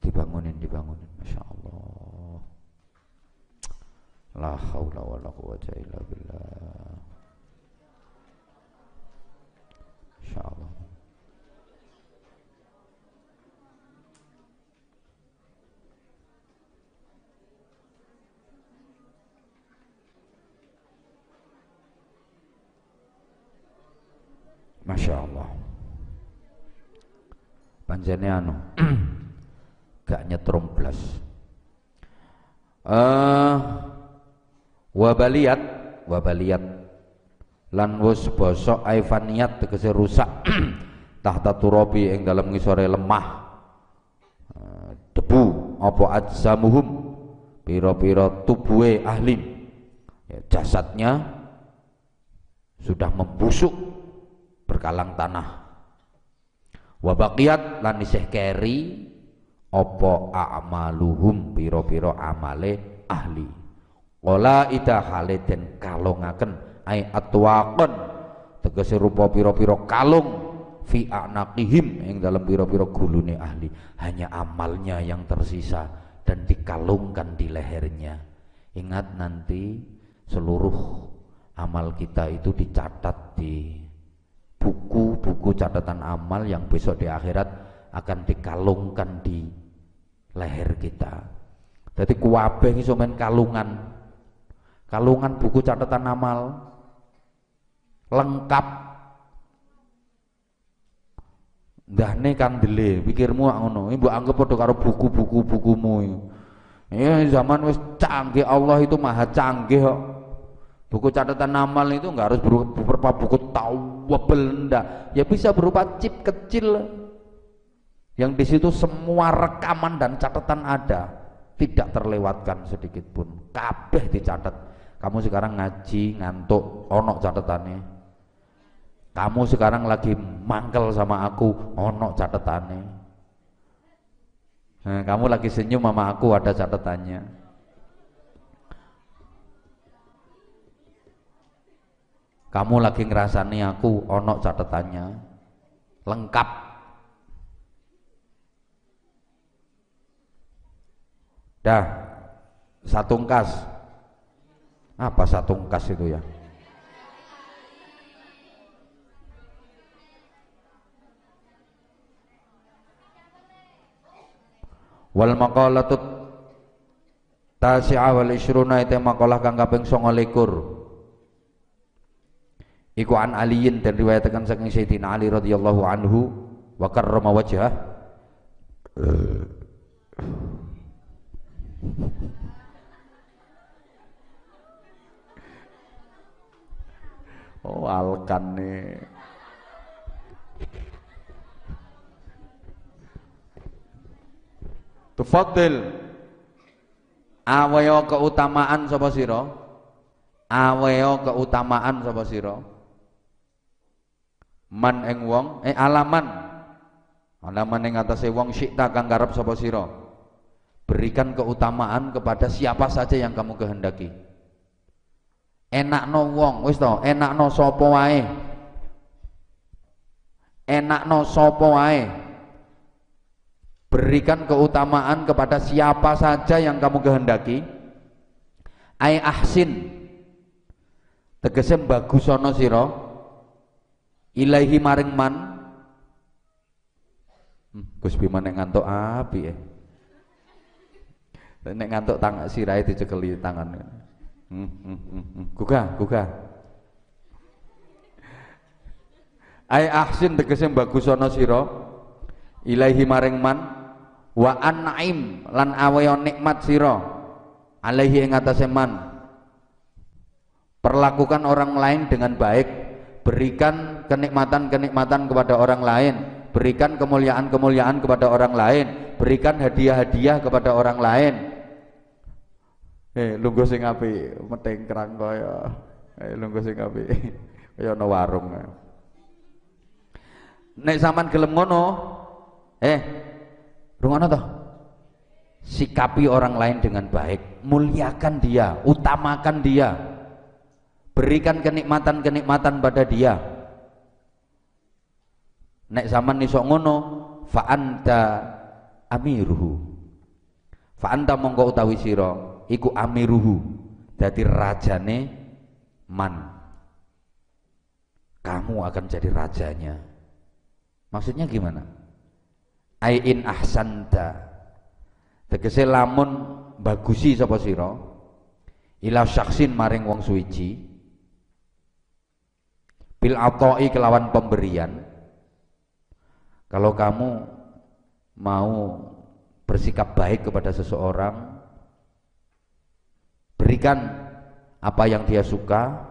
dibangunin dibangunin. Masya Allah. La haula wa la quwata illa billah Masya Allah Panjane anu Gak nyetrum blas. Uh, Wabaliat Wabaliat lan wus bosok aifaniat tegese rusak. Tahta turabi ing dalam ngisore lemah. Eh, debu apa ajzamuhum? Pira-pira tubuhe ahli ya, jasadnya sudah membusuk berkalang tanah. Wabaqiyat lan isih keri apa a'maluhum? Pira-pira amale ahli. Wala ida haliden kalongaken ai atwaqan. Tegese rupa pira-pira kalung. Fi anaqihim. Yang dalam pira-pira gulune ahli. Hanya amalnya yang tersisa. Dan dikalungkan di lehernya. Ingat nanti seluruh amal kita itu dicatat di buku-buku catatan amal yang besok di akhirat akan dikalungkan di leher kita. Jadi kuwabe iso kalungan. Kalungan buku catatan amal lengkap. Ndahne kandele pikirmu ngono. Ibu anggap padha karo buku-buku bukumu ya zaman wis canggih Allah itu maha canggih buku catatan amal itu enggak harus berupa buku tawabel enggak ya bisa berupa chip kecil. Yang di situ semua rekaman dan catatan ada. Tidak terlewatkan sedikit pun. Kabeh dicatat. Kamu sekarang ngaji ngantuk onok catatannya kamu sekarang lagi mangkel sama aku ono catetane Nah, kamu lagi senyum mama aku ada catatannya. Kamu lagi ngerasani aku ono catatannya. Lengkap. Dah. Satu kas. Apa satu kas itu ya? Wal maqalatut tasi'a wal isruna itu makalah kang kaping 29 iku an aliyin dan riwayatkan saking Sayyidina Ali radhiyallahu anhu wa karrama wajhah. Oh alkan nih Tufaddil aweo keutamaan sapa sira? Aweo keutamaan sapa sira? Man ing wong eh alaman. Alaman ing atase wong syikta kang karep sapa sira? Berikan keutamaan kepada siapa saja yang kamu kehendaki. Enakno wong, wis to, enakno sapa wae. Enakno sapa wae berikan keutamaan kepada siapa saja yang kamu kehendaki. Ai ahsin. Tegese bagusono sira. Ilahi maring man. Hmm, Bima nek ngantuk api ya. Nek ngantuk tang sirahe dicekeli tangan. Hmm, hmm, hmm, hmm. gugah gugah. Ai ahsin tegese bagusono sira. Ilahi maring man wa an'im lan aweyo nikmat sira. Alaihi ing atase man. Perlakukan orang lain dengan baik berikan kenikmatan-kenikmatan kepada orang lain berikan kemuliaan-kemuliaan kepada orang lain berikan hadiah-hadiah kepada orang lain. Eh lungguh sing api metengkrang kaya. Eh lungguh sing api kaya ana warung. Nek sampean gelem ngono eh Rungono toh? Sikapi orang lain dengan baik, muliakan dia, utamakan dia. Berikan kenikmatan-kenikmatan pada dia. Nek zaman nisok ngono, fa anta amiruhu. Fa anta mongko utawi sira iku amiruhu. Dadi rajane man. Kamu akan jadi rajanya. Maksudnya gimana? Ain ahsanta. Tegese lamun bagusi sapa sira ila syaksin maring wong suwiji bil atoi kelawan pemberian kalau kamu mau bersikap baik kepada seseorang berikan apa yang dia suka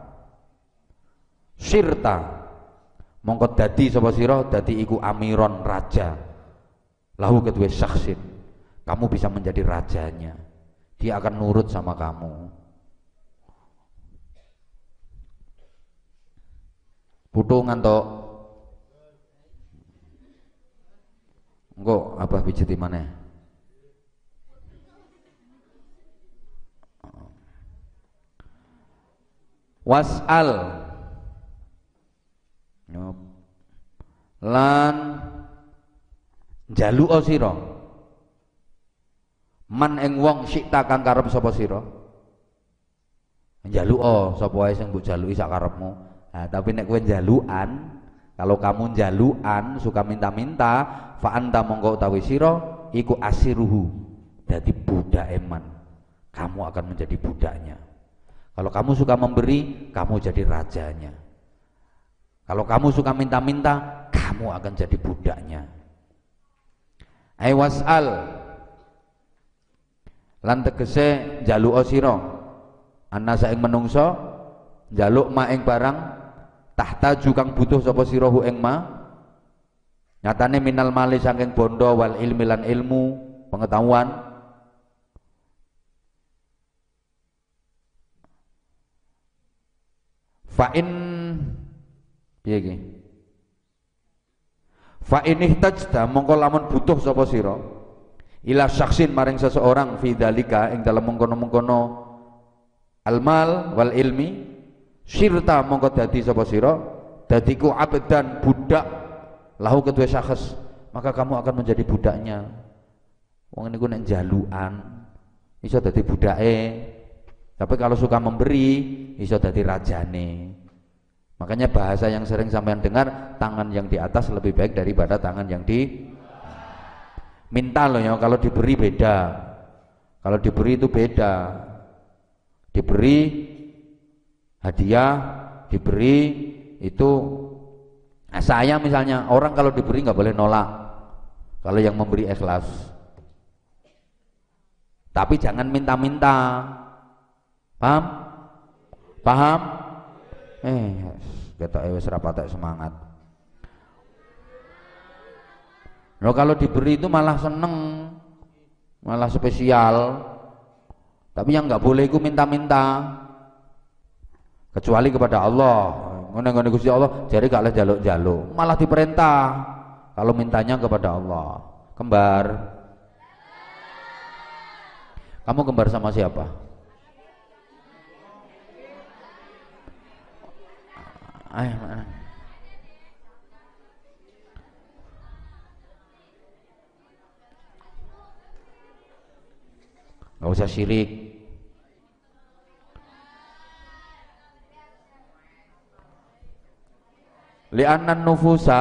sirta. Mongko dadi sapa sira dadi iku amiron raja lahu kedua saksin kamu bisa menjadi rajanya. Dia akan nurut sama kamu. Butuh ngantok enggak apa di mana? Wasal. Lan Jalu sira. Man ing wong sikta kang karep sapa sira? Njaluka sapa wae sing mbok jaluki sak karepmu? Nah, tapi nek kowe jalukan kalau kamu jalukan suka minta-minta fa anta mongko utawi sira iku asiruhu dadi budak eman kamu akan menjadi budaknya. Kalau kamu suka memberi kamu jadi rajanya. Kalau kamu suka minta-minta kamu akan jadi budaknya ai wasal. Lan tegese jaluk sira. Ana saing menungso jaluk ma ing barang tahta jukang butuh sapa sirahu ing ma. Nyatane minal mali saking bondo wal ilmi lan ilmu pengetahuan. Fa in piye Fa ini tajda mongko lamun butuh sapa sira ila syaksin maring seseorang fi dalika ing dalam mengkono-mengkono almal wal ilmi sirta mongko dadi sapa sira dadiku abdan budak lahu kedua syakhs maka kamu akan menjadi budaknya. Wong niku nek jaluan iso dadi budake tapi kalau suka memberi iso dadi rajane makanya bahasa yang sering sampean dengar tangan yang di atas lebih baik daripada tangan yang di minta loh ya kalau diberi beda. Kalau diberi itu beda. Diberi hadiah diberi itu nah saya misalnya orang kalau diberi nggak boleh nolak. Kalau yang memberi ikhlas. Tapi jangan minta-minta. Paham? Paham eh kita wis rapatek semangat Loh kalau diberi itu malah seneng, malah spesial. Tapi yang nggak boleh itu minta-minta. Kecuali kepada Allah. Ngene-ngene Gusti Allah, jadi kalau jaluk-jaluk, malah diperintah kalau mintanya kepada Allah. Kembar. Kamu kembar sama siapa? Ayo, mana? nggak usah syirik li'annan nufusa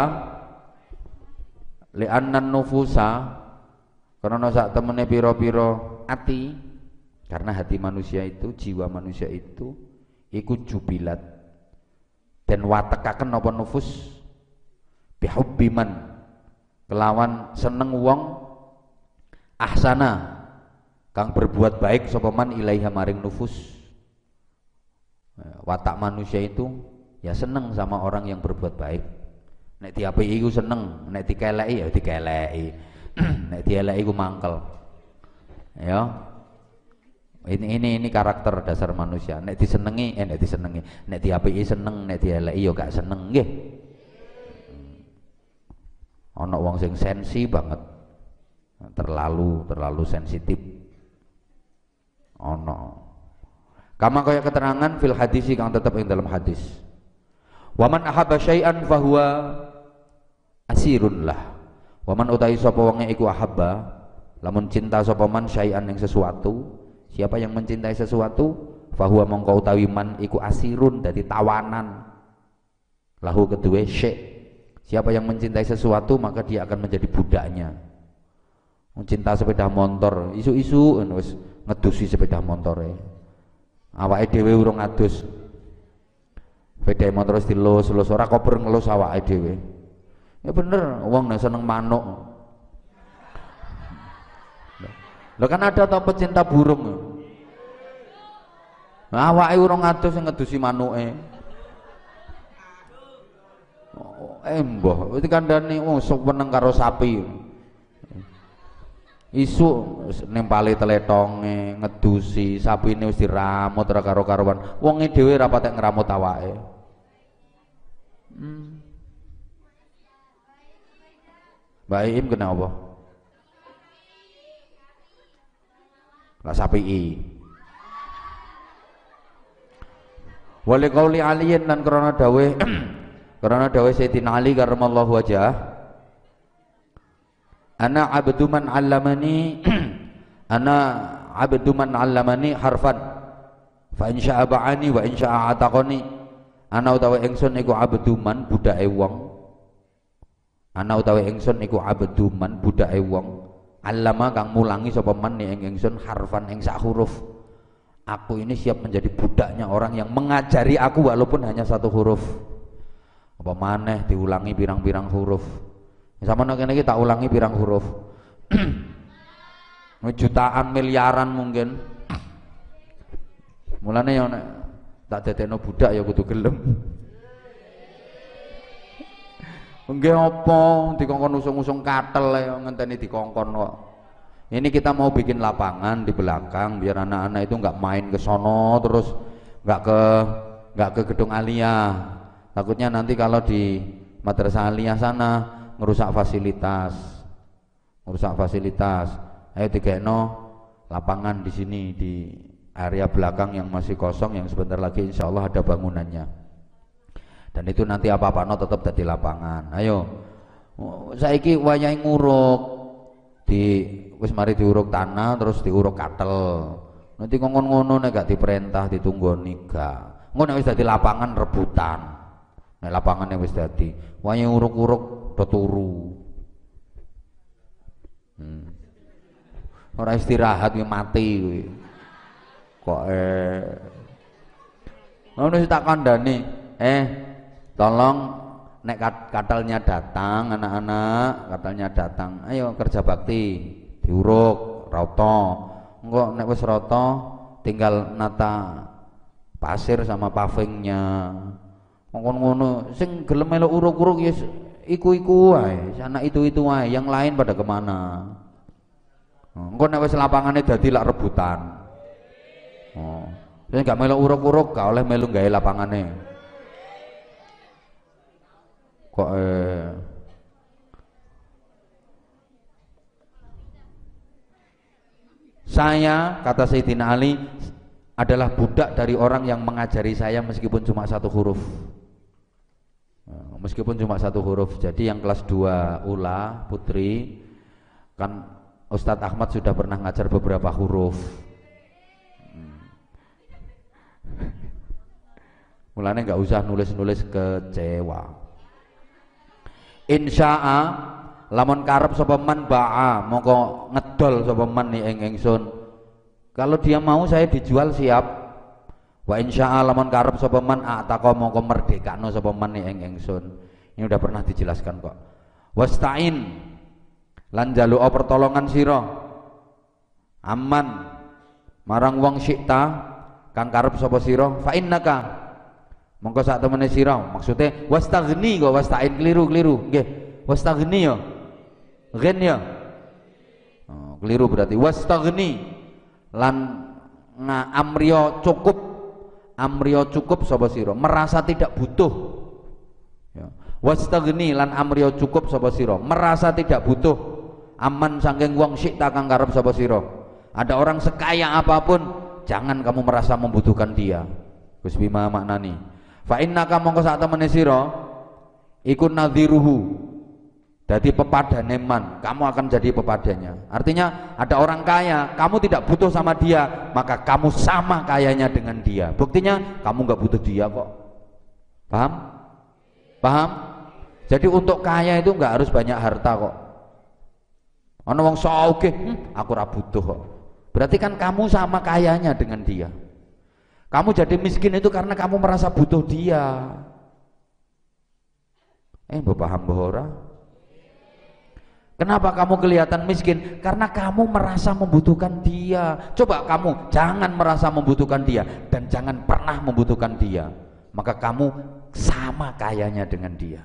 li'annan nufusa karena sak temene piro-piro ati karena hati manusia itu jiwa manusia itu ikut jubilat dan watekaken napa nufus? Bihubbiman kelawan seneng wong ahsana. Kang berbuat baik sopaman ilaiha maring nufus. Watak manusia itu ya seneng sama orang yang berbuat baik. Nek diapi iku seneng nek dikeleki ya dikeleki. Nek dieleki iku mangkel. Ya ini ini ini karakter dasar manusia. Nek disenengi eh nek disenengi. Nek diapi seneng nek dieleki ya gak seneng nggih. Ana wong sing sensi banget. Terlalu terlalu sensitif. Ono kama kaya keterangan fil hadis kang tetap ing dalam hadis. Waman ahabba syai'an fahuwa asirun lah. Waman utai sapa wonge iku ahabba lamun cinta sapa man syai'an ing sesuatu siapa yang mencintai sesuatu fahuwa mongko utawi man iku asirun dadi tawanan. Lahu kedua syek. Siapa yang mencintai sesuatu maka dia akan menjadi budaknya. Mencinta sepeda motor isu-isu wis ngedusi sepeda motor awake dhewe urung ngadus sepeda motor wis dilus lus ora kober ngelus awake dhewe. Ya bener wong nek seneng manuk. Lho kan ada tau pecinta burung awake urung ngadus sing ngedusi manuke. Eh mbah, iki kandhane wong sok meneng karo sapi. Isu nempali teletonge ngedusi sapi ini wis diramut ora karo-karuan. Wonge dhewe ora patek ngramut awake. Hmm. Mbak Iim kena apa? Lah sapi Wali kauli aliyin dan karena dawe karena dawe Sayyidina Ali karramallahu wajah. Ana abdu man 'allamani ana abdu man 'allamani harfan. Fa in syaa ba'ani wa in syaa ataqani. Ana utawa ingsun iku abdu man budake wong. Ana utawa ingsun iku abdu man wong. Allama kang mulangi sapa man ing ingsun harfan ing sak huruf aku ini siap menjadi budaknya orang yang mengajari aku walaupun hanya satu huruf apa maneh diulangi pirang-pirang huruf sama nak ini tak ulangi pirang huruf. Jutaan miliaran mungkin. Mulane yang tak dadekno budak ya kudu gelem. Nggih apa dikongkon usung-usung katel ya ngenteni dikongkon kok. Ini kita mau bikin lapangan di belakang biar anak-anak itu nggak main ke sono terus nggak ke nggak ke gedung Alia. Takutnya nanti kalau di madrasah Alia sana ngerusak fasilitas ngerusak fasilitas. Ayo no lapangan di sini di area belakang yang masih kosong yang sebentar lagi insya Allah ada bangunannya. Dan itu nanti apa-apa no tetap jadi lapangan. Ayo. Saiki wayai nguruk di wis mari diuruk tanah terus diuruk katel. Nanti ngomong ngono nek gak diperintah ditunggoni gak ngono wis dadi lapangan rebutan. Nek lapangan yang wis dadi wayai uruk-uruk do hmm. ora istirahat mati kuwi. Kok eh. Ngono tak kandhani. Eh tolong nek katalnya datang anak-anak katalnya datang ayo kerja bakti diuruk roto engko nek wis roto tinggal nata pasir sama pavingnya ngomong ngono sing gelem melu uruk-uruk ya iku-iku wae anak itu-itu wae yang lain pada ke mana engko nek wis lapangane dadi lak rebutan Oh. Jadi gak uruk-uruk gak oleh melu gawe lapangane. Kok eh Saya kata Sayyidina Ali adalah budak dari orang yang mengajari saya meskipun cuma satu huruf. Meskipun cuma satu huruf. Jadi yang kelas 2 Ula Putri kan Ustadz Ahmad sudah pernah ngajar beberapa huruf Mulanya nggak usah nulis-nulis kecewa. Insya'a lamun karep sapa man ba'a mongko ngedol sapa man ni ing ingsun. Kalau dia mau saya dijual siap. Wa insya'a lamun karep sapa man ataka mongko merdekakno sapa man ni ing ingsun. Ini udah pernah dijelaskan kok. Wasta'in lan jalu pertolongan sira. Aman marang wong syikta kang karep sapa sira fa innaka mongko sak temene sira maksude wastaghni kok wastain keliru-keliru nggih wastaghni ya ghen ya oh, keliru berarti. Wastaghni. Lan nga amriyo cukup. Amriyo cukup sapa sira? Merasa tidak butuh. Ya. Wastaghni lan amriyo cukup sapa sira? Merasa tidak butuh. Aman saking wong sik kang karep sapa sira. Ada orang sekaya apa pun jangan kamu merasa membutuhkan dia. Gus Bima maknani. Fa innaka mongko sak temene sira iku nadhiruhu. Jadi pepadane man, kamu akan jadi pepadanya. Artinya ada orang kaya, kamu tidak butuh sama dia, maka kamu sama kayanya dengan dia. Buktinya kamu nggak butuh dia kok. Paham? Paham? Jadi untuk kaya itu nggak harus banyak harta kok. Ana wong sok hmm, aku ora butuh kok. Berarti kan kamu sama kayanya dengan dia. Kamu jadi miskin itu karena kamu merasa butuh dia. Eh, paham bahora? Kenapa kamu kelihatan miskin? Karena kamu merasa membutuhkan dia. Coba kamu jangan merasa membutuhkan dia dan jangan pernah membutuhkan dia. Maka kamu sama kayanya dengan dia.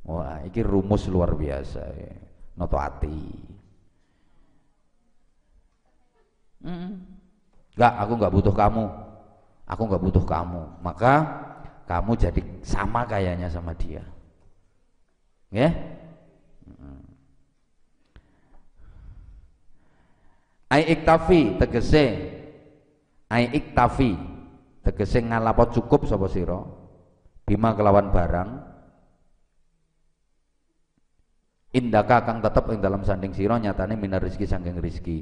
Wah, ini rumus luar biasa. Ya. Noto hati. Enggak, aku enggak butuh kamu. Aku enggak butuh kamu. Maka kamu jadi sama kayaknya sama dia. Ya? Ai iktafi tegese. Ai iktafi tegese ngalapo cukup sapa sira? Bima kelawan barang. Indaka kang tetep ing dalam sanding sira nyatane minar rezeki saking rezeki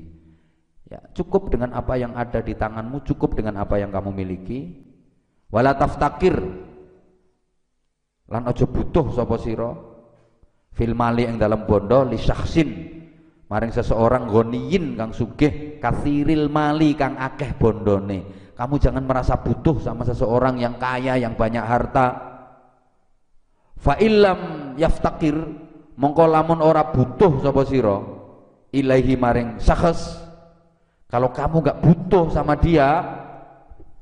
Ya, cukup dengan apa yang ada di tanganmu, cukup dengan apa yang kamu miliki. Wala taftakir. Lan aja butuh sapa sira? Fil mali yang dalam bondo li syakhsin maring seseorang goniyin kang sugih kathiril mali kang akeh bondone. Kamu jangan merasa butuh sama seseorang yang kaya, yang banyak harta. Fa illam yaftakir mongko lamun ora butuh sapa sira ilaihi maring syakhs kalau kamu gak butuh sama dia,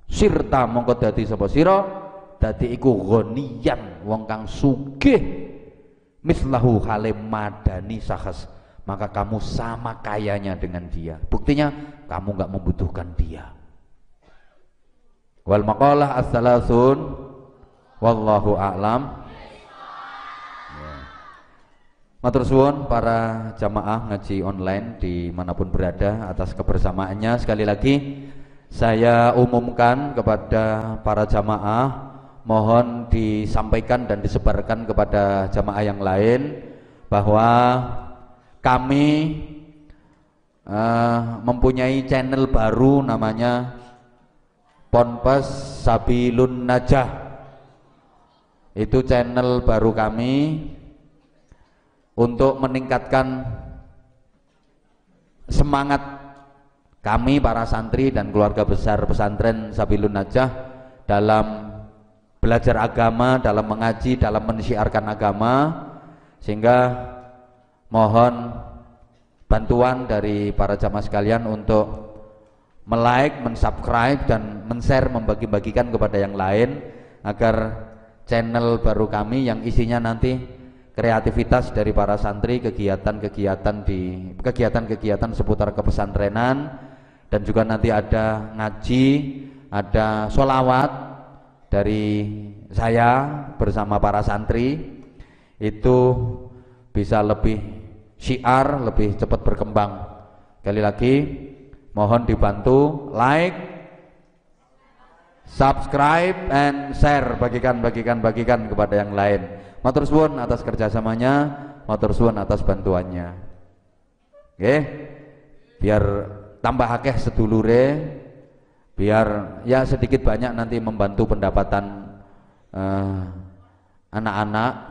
sirta mongko dadi sapa sira? Dadi iku ghaniyan wong kang sugih mislahu hale madani sahas maka kamu sama kayanya dengan dia. Buktinya kamu gak membutuhkan dia. Wal maqalah as-salasun wallahu a'lam. Matur suwun para jamaah ngaji online di mana pun berada atas kebersamaannya. Sekali lagi saya umumkan kepada para jamaah mohon disampaikan dan disebarkan kepada jamaah yang lain bahwa kami uh, mempunyai channel baru namanya Ponpes Sabilun Najah. Itu channel baru kami untuk meningkatkan semangat kami para santri dan keluarga besar pesantren Sabilun Najah dalam belajar agama, dalam mengaji, dalam mensiarkan agama sehingga mohon bantuan dari para jamaah sekalian untuk melike, mensubscribe dan men-share membagi-bagikan kepada yang lain agar channel baru kami yang isinya nanti kreativitas dari para santri, kegiatan-kegiatan di kegiatan-kegiatan seputar kepesantrenan dan juga nanti ada ngaji, ada solawat dari saya bersama para santri itu bisa lebih syiar, lebih cepat berkembang. Kali lagi mohon dibantu like, subscribe and share, bagikan, bagikan, bagikan kepada yang lain. Matur suwun atas kerjasamanya, matur suwun atas bantuannya. Oke, biar tambah akeh sedulure, biar ya sedikit banyak nanti membantu pendapatan eh, anak-anak uh,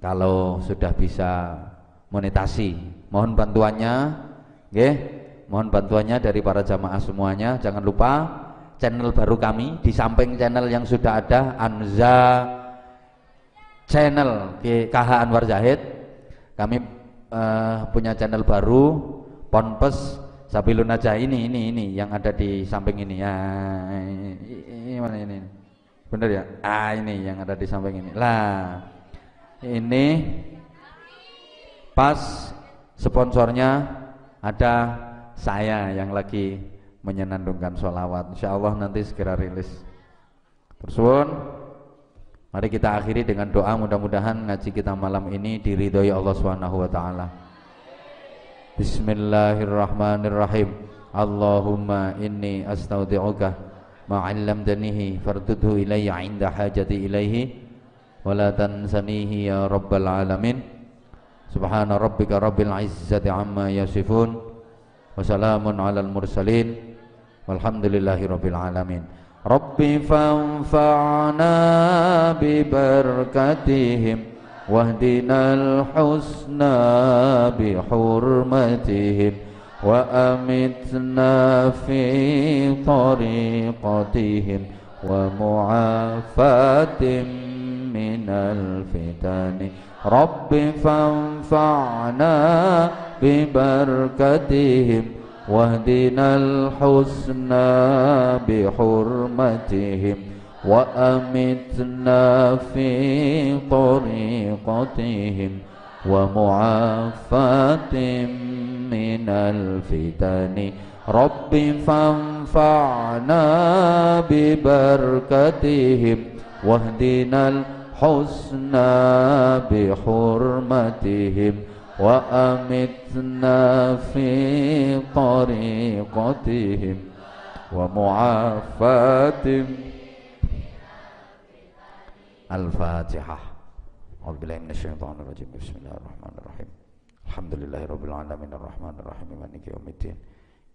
kalau sudah bisa monetasi. Mohon bantuannya, oke? Mohon bantuannya dari para jamaah semuanya. Jangan lupa channel baru kami di samping channel yang sudah ada Anza channel KH Anwar Zahid kami uh, punya channel baru Ponpes Sabilun Najah ini ini ini yang ada di samping ini ya ini, mana ini bener ya ah ini yang ada di samping ini lah ini pas sponsornya ada saya yang lagi menyenandungkan sholawat insya Allah nanti segera rilis tersuun Mari kita akhiri dengan doa mudah-mudahan ngaji kita malam ini diridhoi Allah Subhanahu wa taala. Bismillahirrahmanirrahim. Allahumma inni astaudi'uka ma 'allamtanihi fardudhu ilayya 'inda hajati ilaihi wa la tansanihi ya rabbal alamin. Subhana rabbika rabbil izzati amma yasifun wa salamun 'alal mursalin walhamdulillahi rabbil alamin. رب فانفعنا ببركتهم واهدنا الحسنى بحرمتهم وأمتنا في طريقتهم ومعافاة من الفتن. رب فانفعنا ببركتهم واهدنا الحسنى بحرمتهم وأمتنا في طريقتهم ومعافاة من الفتن. رب فانفعنا ببركتهم واهدنا الحسنى بحرمتهم وأمتنا في طريقتهم ومعافاة الفاتحة. أعوذ بالله من الشيطان الرجيم. بسم الله الرحمن الرحيم. الحمد لله رب العالمين. الرحمن الرحيم. مالك يوم الدين.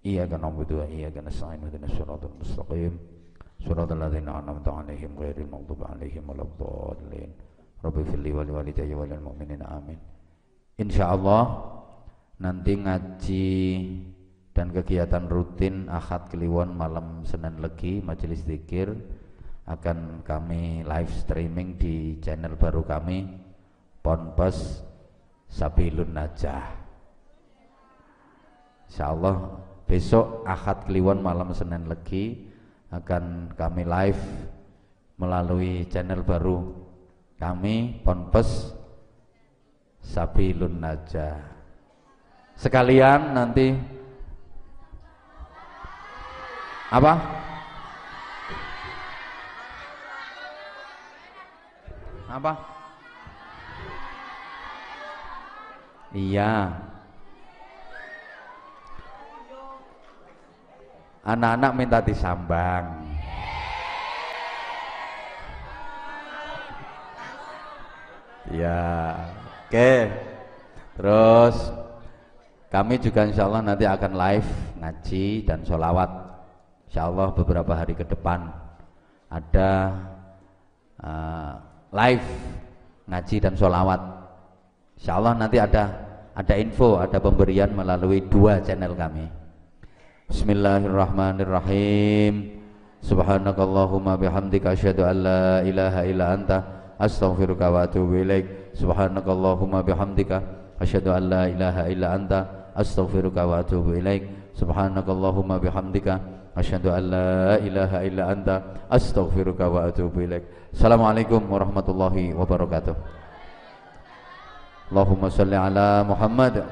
إياك نعبد وإياك نستعين. اهدنا الصراط المستقيم. صراط الذين أنعمت عليهم غير المغضوب عليهم ولا الضالين رب اغفر لي ولوالدي وللمؤمنين آمين Insya Allah nanti ngaji dan kegiatan rutin Ahad Kliwon malam Senin Legi Majelis Zikir akan kami live streaming di channel baru kami Ponpes Sabilun Najah Insya Allah besok Ahad Kliwon malam Senin Legi akan kami live melalui channel baru kami Ponpes sabilun najah. Sekalian nanti apa? Apa? Iya. Anak-anak minta disambang. Ya, oke. Terus kami juga insya Allah nanti akan live ngaji dan sholawat. Insya Allah beberapa hari ke depan ada uh, live ngaji dan sholawat. Insya Allah nanti ada ada info, ada pemberian melalui dua channel kami. Bismillahirrahmanirrahim. Subhanakallahumma bihamdika asyhadu an la ilaha illa anta astaghfiruka wa atubu ilaik. Subhanakallahumma bihamdika asyhadu an la ilaha illa anta astaghfiruka wa atubu ilaik. Subhanakallahumma bihamdika asyhadu an la ilaha illa anta astaghfiruka wa atubu ilaik. Assalamualaikum warahmatullahi wabarakatuh. Allahumma salli ala Muhammad